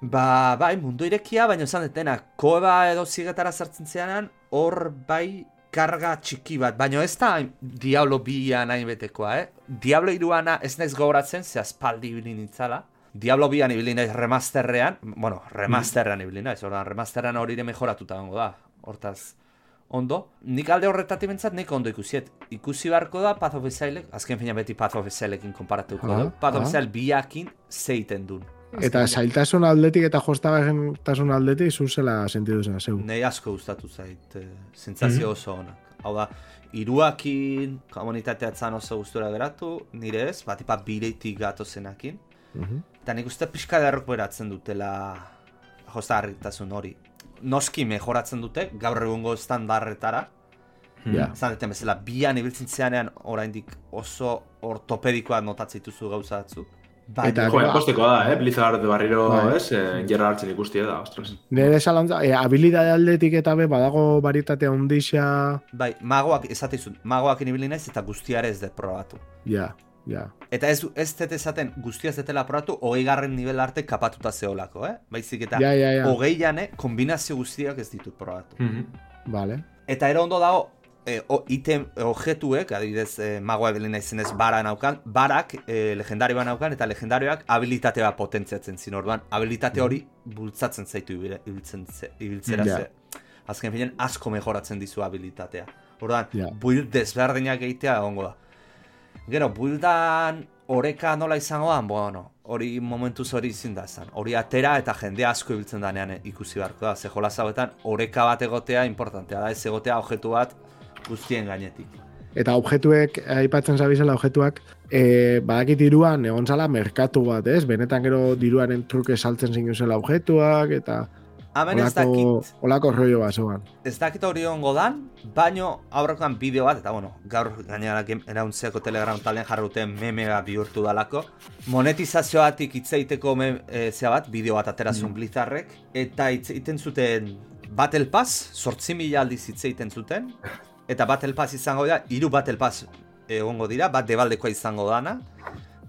Speaker 4: Ba, bai, mundu irekia, baina esan detena, koeba edo zigetara sartzen zeanan, hor bai karga txiki bat, baina ez da Diablo bian hain betekoa, eh? Diablo iruana ez naiz gogoratzen, ze aspaldi ibili nintzala. Diablo bian ibili naiz remasterrean, bueno, remasterrean ibili naiz, ordan remasterrean hori ere mejoratuta gongo da, hortaz ondo. Nik alde horretatik bentsat nik ondo ikusiet. Ikusi beharko da Path of Exilek, azken fina beti Path of Exailekin konparatuko da. Path of. Exile biakin zeiten dun.
Speaker 2: Eta zailtasun aldetik eta jostagarrentasun aldetik zuzela sentidu zen, zeu.
Speaker 4: Nei asko gustatu zait, e, sentsazio oso onak. Hau da, iruakin komunitatea tzan oso gustura geratu, nire ez, bat ipa bireitik gato zenakin.
Speaker 2: Mhm.
Speaker 4: Eta nik uste pixka derrok beratzen dutela jostagarritasun hori. Noski mejoratzen dute, gaur egungo standarretara,
Speaker 2: Ja.
Speaker 4: Zan deten bezala, bian ibiltzen zeanean oraindik oso ortopedikoa notatzen dituzu gauza batzu. Baina,
Speaker 2: Eta-
Speaker 3: Jo, postekoa da, eh? Blizzard barriro,
Speaker 2: Bai.
Speaker 3: ez? Eh, Gerra hartzen ikustia da, ostras.
Speaker 2: Nire zalantza, e, habilidade aldetik eta be, badago baritatea undixa,
Speaker 4: bai, magoak, esatizun, magoak ibili naiz eta guztiare ez dut probatu.
Speaker 2: ja, ja.
Speaker 4: Eta ez, ez dut esaten guztia ez detela probatu, hogei garren nivel arte kapatuta zeolako, eh? Baizik eta
Speaker 2: Ja, ja, ja.
Speaker 4: hogei jane, kombinazio guztiak ez ditut probatu.
Speaker 3: Mhm.
Speaker 2: Vale.
Speaker 4: Eta ero ondo dago, e, o, item, e, objetuek, adibidez, e, magoa ebelin naizenez bara naukan, barak e, legendarioa naukan, eta legendarioak habilitate bat potentziatzen zin orduan, habilitate hori bultzatzen zaitu ibiltzen ze, ibiltzera
Speaker 2: Ja.
Speaker 4: ze. Azken finean asko mejoratzen dizu habilitatea. Orduan,
Speaker 2: Ja.
Speaker 4: build desberdinak egitea egongo da. Gero, buildan oreka nola izango da, bueno, hori momentuz hori izin da esan. Hori atera eta jende asko ibiltzen danean ikusi beharko da. Ze jolas hauetan oreka bat egotea importantea da, ez egotea objektu bat guztien gainetik.
Speaker 2: Eta objektuek, aipatzen zabizela objektuak, e, badakit diruan egon zala merkatu bat, ez? Benetan gero diruaren truke saltzen zinuzela objektuak, eta
Speaker 4: Hemen ez dakit,
Speaker 2: olako rollo bat zoan.
Speaker 4: ez dakit hori ongo dan, baino aurrekoan bideo bat, eta bueno, gaur gainera erauntzeko telegram talen jarruten memea bihurtu dalako. Monetizazioatik hitz egiteko me, e, zea bat, bideo bat aterazun Blizzardrek, eta hitz egiten zuten Battle Pass, sortzi mila aldiz hitz egiten zuten, eta Battle Pass izango da, hiru Battle Pass egongo dira, bat debaldekoa izango dana,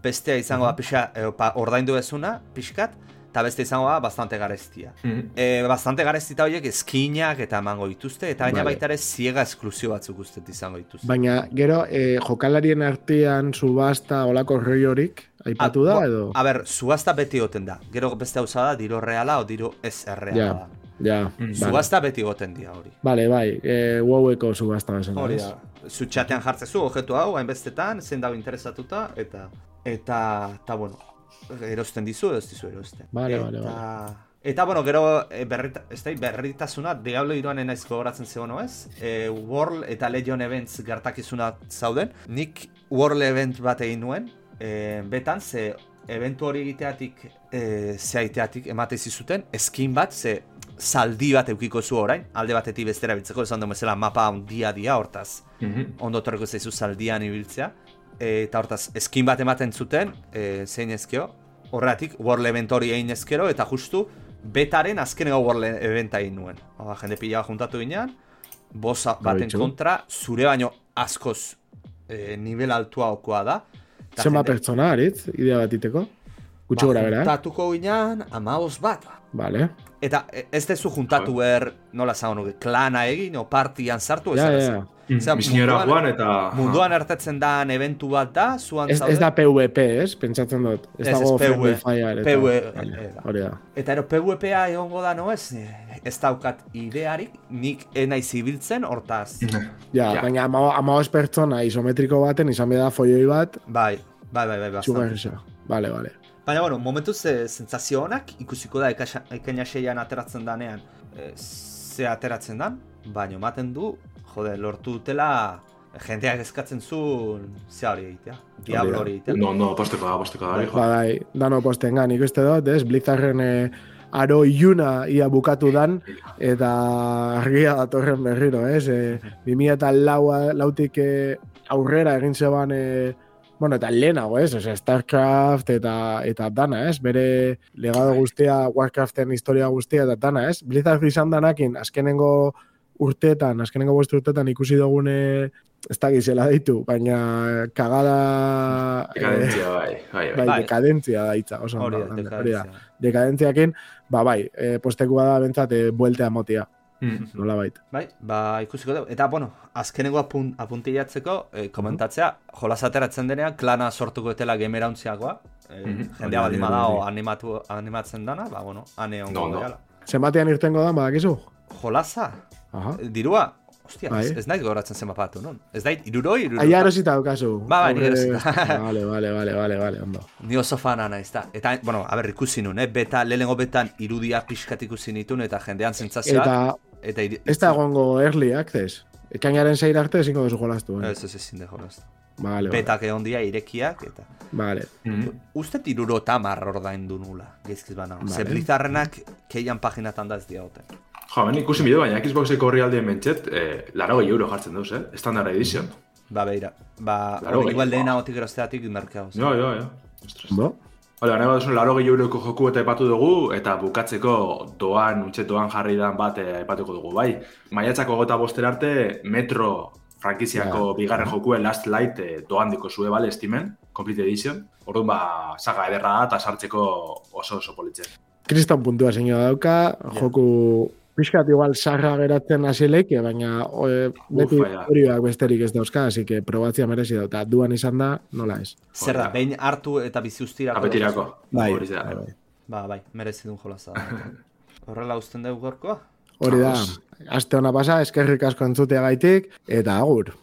Speaker 4: bestea izango da pixa, e, ordaindu ezuna, pixkat, eta beste izango da bastante gareztia.
Speaker 3: Mhm.
Speaker 4: E, bastante garezita horiek eskinak eta emango dituzte, eta baina
Speaker 2: Vale.
Speaker 4: baita ere ziega esklusio batzuk ustet izango dituzte.
Speaker 2: Baina gero e, jokalarien artean subasta olako rollorik aipatu da
Speaker 4: bo-
Speaker 2: edo?
Speaker 4: A ber, subasta beti goten da. Gero beste hauza da, diro reala o diro ez erreala
Speaker 2: Ja,
Speaker 4: da.
Speaker 2: ja,
Speaker 3: Mm.
Speaker 2: vale.
Speaker 4: Subasta beti goten dira hori.
Speaker 2: Vale, bai, e, WoWeko subasta bezala,
Speaker 4: Hori da. Zu txatean jartzezu, objektu hau, hainbestetan, zein dago interesatuta, eta, eta, eta, bueno, erosten dizu, edo ez dizu erosten.
Speaker 2: Vale,
Speaker 4: eta,
Speaker 2: vale,
Speaker 4: Eta, bueno, gero, e, berrita, ez da, berritasuna, Diablo iruan naiz gogoratzen zegoen, ez? E, World eta Legion Events gertakizuna zauden. Nik World Event bat egin nuen, e, betan, ze eventu hori egiteatik, e, zeaiteatik emate zizuten, skin bat, ze zaldi bat eukiko zu orain, alde batetik bestera biltzeko, esan duen bezala mapa handia dia hortaz,
Speaker 3: Mhm.
Speaker 4: ondo torreko zaizu zaldian ibiltzea. E, eta hortaz, skin bat ematen zuten, e, zein ezkeo, horretik, World Event hori egin ezkero, eta justu, betaren azkeneko World Eventa egin nuen. Oda, jende pila juntatu ginean, bosa baten kontra, zure baino askoz e, nivel altua okoa da.
Speaker 2: Zenba
Speaker 4: jende-
Speaker 2: pertsona, aritz, idea bat iteko? Gutxi
Speaker 4: ba,
Speaker 2: gora bera, eh?
Speaker 4: Juntatuko ginean, amaboz bat.
Speaker 2: Vale.
Speaker 4: Eta e, ez dezu juntatu behar, nola zago nuke, klana egin, o partian sartu,
Speaker 2: Ja,
Speaker 4: ezer,
Speaker 2: ja, ja.
Speaker 3: Misiñora
Speaker 4: munduan-
Speaker 3: joan eta...
Speaker 4: Munduan hartatzen dan eventu bat da, zuan
Speaker 2: Ez,
Speaker 4: zaude.
Speaker 2: ez da PvP, ez? Pentsatzen dut. Ez,
Speaker 4: Ez,
Speaker 2: dago
Speaker 4: ez,
Speaker 2: friendly
Speaker 4: PvE.
Speaker 2: fire. Eta,
Speaker 4: PvE,
Speaker 2: Vale,
Speaker 4: eh.
Speaker 2: Hori da.
Speaker 4: Eta ero PvPa egongo da no ez, eh, ez daukat idearik, nik enaiz ibiltzen, hortaz.
Speaker 2: Ja,
Speaker 3: Ja.
Speaker 2: baina ama, ama pertsona isometriko baten izan behar da foioi bat,
Speaker 4: Bai, bai, bai, bai, bastante.
Speaker 2: txugarrisa. Vale, vale.
Speaker 4: Baina, bueno, momentuz e, sentsazio honak, ikusiko da ekaina seian ateratzen danean, e, ze ateratzen dan, baina ematen du, jode, lortu dutela, jendeak eskatzen zuen, ze hori egitea, diablo hori egitea.
Speaker 3: No, no, posteko da, posteko da, jo.
Speaker 2: Badai, dano postengan, ikuste dut, ez? Blizzarren eh, aro iluna ia bukatu dan, eta argia datorren berriro, ez? E, 2000 eta lautik eh, aurrera egin zeban, e, bueno, eta lehenago, ez? Osea, Starcraft eta, eta dana, ez? Bere legado guztia, Warcraften historia guztia eta dana, ez? Blizzard izan danakin, azkenengo urteetan, azkenengo bost urteetan ikusi dugune ez da gizela ditu, baina kagada... eh,
Speaker 3: Dekadentzia, bai, bai, bai.
Speaker 2: bai,
Speaker 4: Bai.
Speaker 2: dekadentzia da hitza, oso
Speaker 4: Hori da.
Speaker 2: Dekadentziakin, ba bai, e, postekua da bentsat e, bueltea motia,
Speaker 3: Mm.
Speaker 2: nola bait.
Speaker 4: Bai, ba, ikusiko dugu. Eta, bueno, azkeneko apun, apuntillatzeko, e, komentatzea, jolas ateratzen denean, klana sortuko etela gemerauntziakoa, e,
Speaker 3: Mhm.
Speaker 4: jendea
Speaker 2: Hori
Speaker 4: baldin
Speaker 2: da,
Speaker 4: badao animatu, animatzen dana, ba, bueno, ane ongo
Speaker 3: No, no.
Speaker 2: Zenbatean irtengo da, badakizu?
Speaker 4: Jolasa,
Speaker 2: Aha.
Speaker 4: dirua, Ostia,
Speaker 2: Bai.
Speaker 4: ez, ez nahi goratzen zen bapatu, non? Ez nahi, iruroi, iruroi.
Speaker 2: Aia erosita daukazu.
Speaker 4: Ba, bai, nik
Speaker 2: Horre-
Speaker 4: erosita.
Speaker 2: Vale, vale, vale, vale, vale, ondo.
Speaker 4: Ni oso fana naiz, da. Eta, bueno, a ber, ikusi nun, eh? Beta, lehenengo betan irudia pixkat ikusi nitun, eta jendean zentzazioak.
Speaker 2: Eta
Speaker 4: eta iri...
Speaker 2: ez da egongo early access. Ekainaren zeir arte ezingo duzu jolastu. Eh?
Speaker 4: Ez, ez, ezin de jolaz.
Speaker 2: Vale, vale.
Speaker 4: Betak egon dia irekiak, eta...
Speaker 2: Vale.
Speaker 3: Mm.
Speaker 4: Uste iruro tamar ordaindu nula, geizkiz bana.
Speaker 2: Vale.
Speaker 4: Ze Blizzarrenak keian paginatan da ez diagoten.
Speaker 3: Jo, ben ikusi bideo, baina Xboxeko horri aldien mentxet, eh, laro euro jartzen duz, eh? Standard Edition.
Speaker 4: Ba, beira. Ba, hori igual
Speaker 3: bai.
Speaker 4: lehenagotik erosteatik merkeagoz.
Speaker 3: Jo, jo, jo. Ostras.
Speaker 2: Bo?
Speaker 3: Hala, nahi baduzu, laro euroko joku eta aipatu dugu, eta bukatzeko doan, utxe doan jarri dan bat eh, aipatuko dugu, bai. Maiatzako gota bostera arte, Metro frankiziako bigarren jokue Last Light eh, doan diko zue, bale, Steamen, Complete Edition. Orduan, ba, saga ederra da, eta sartzeko oso oso politzen.
Speaker 2: Kriston puntua zein dauka, joku pixkat igual sarra geratzen hasi leike, baina e, beti horiak besterik ez dauzka, así que probatzia merezi da. Eta duan izan da, nola ez.
Speaker 4: Zer da, behin hartu eta bizi ustirako.
Speaker 3: Apetirako.
Speaker 2: Bai, bai, bai.
Speaker 4: Ba, bai, merezi duen jolaza. Horrela uzten dugu gorkoa?
Speaker 2: Hori da, aste hona pasa, eskerrik asko entzuteagaitik, eta agur.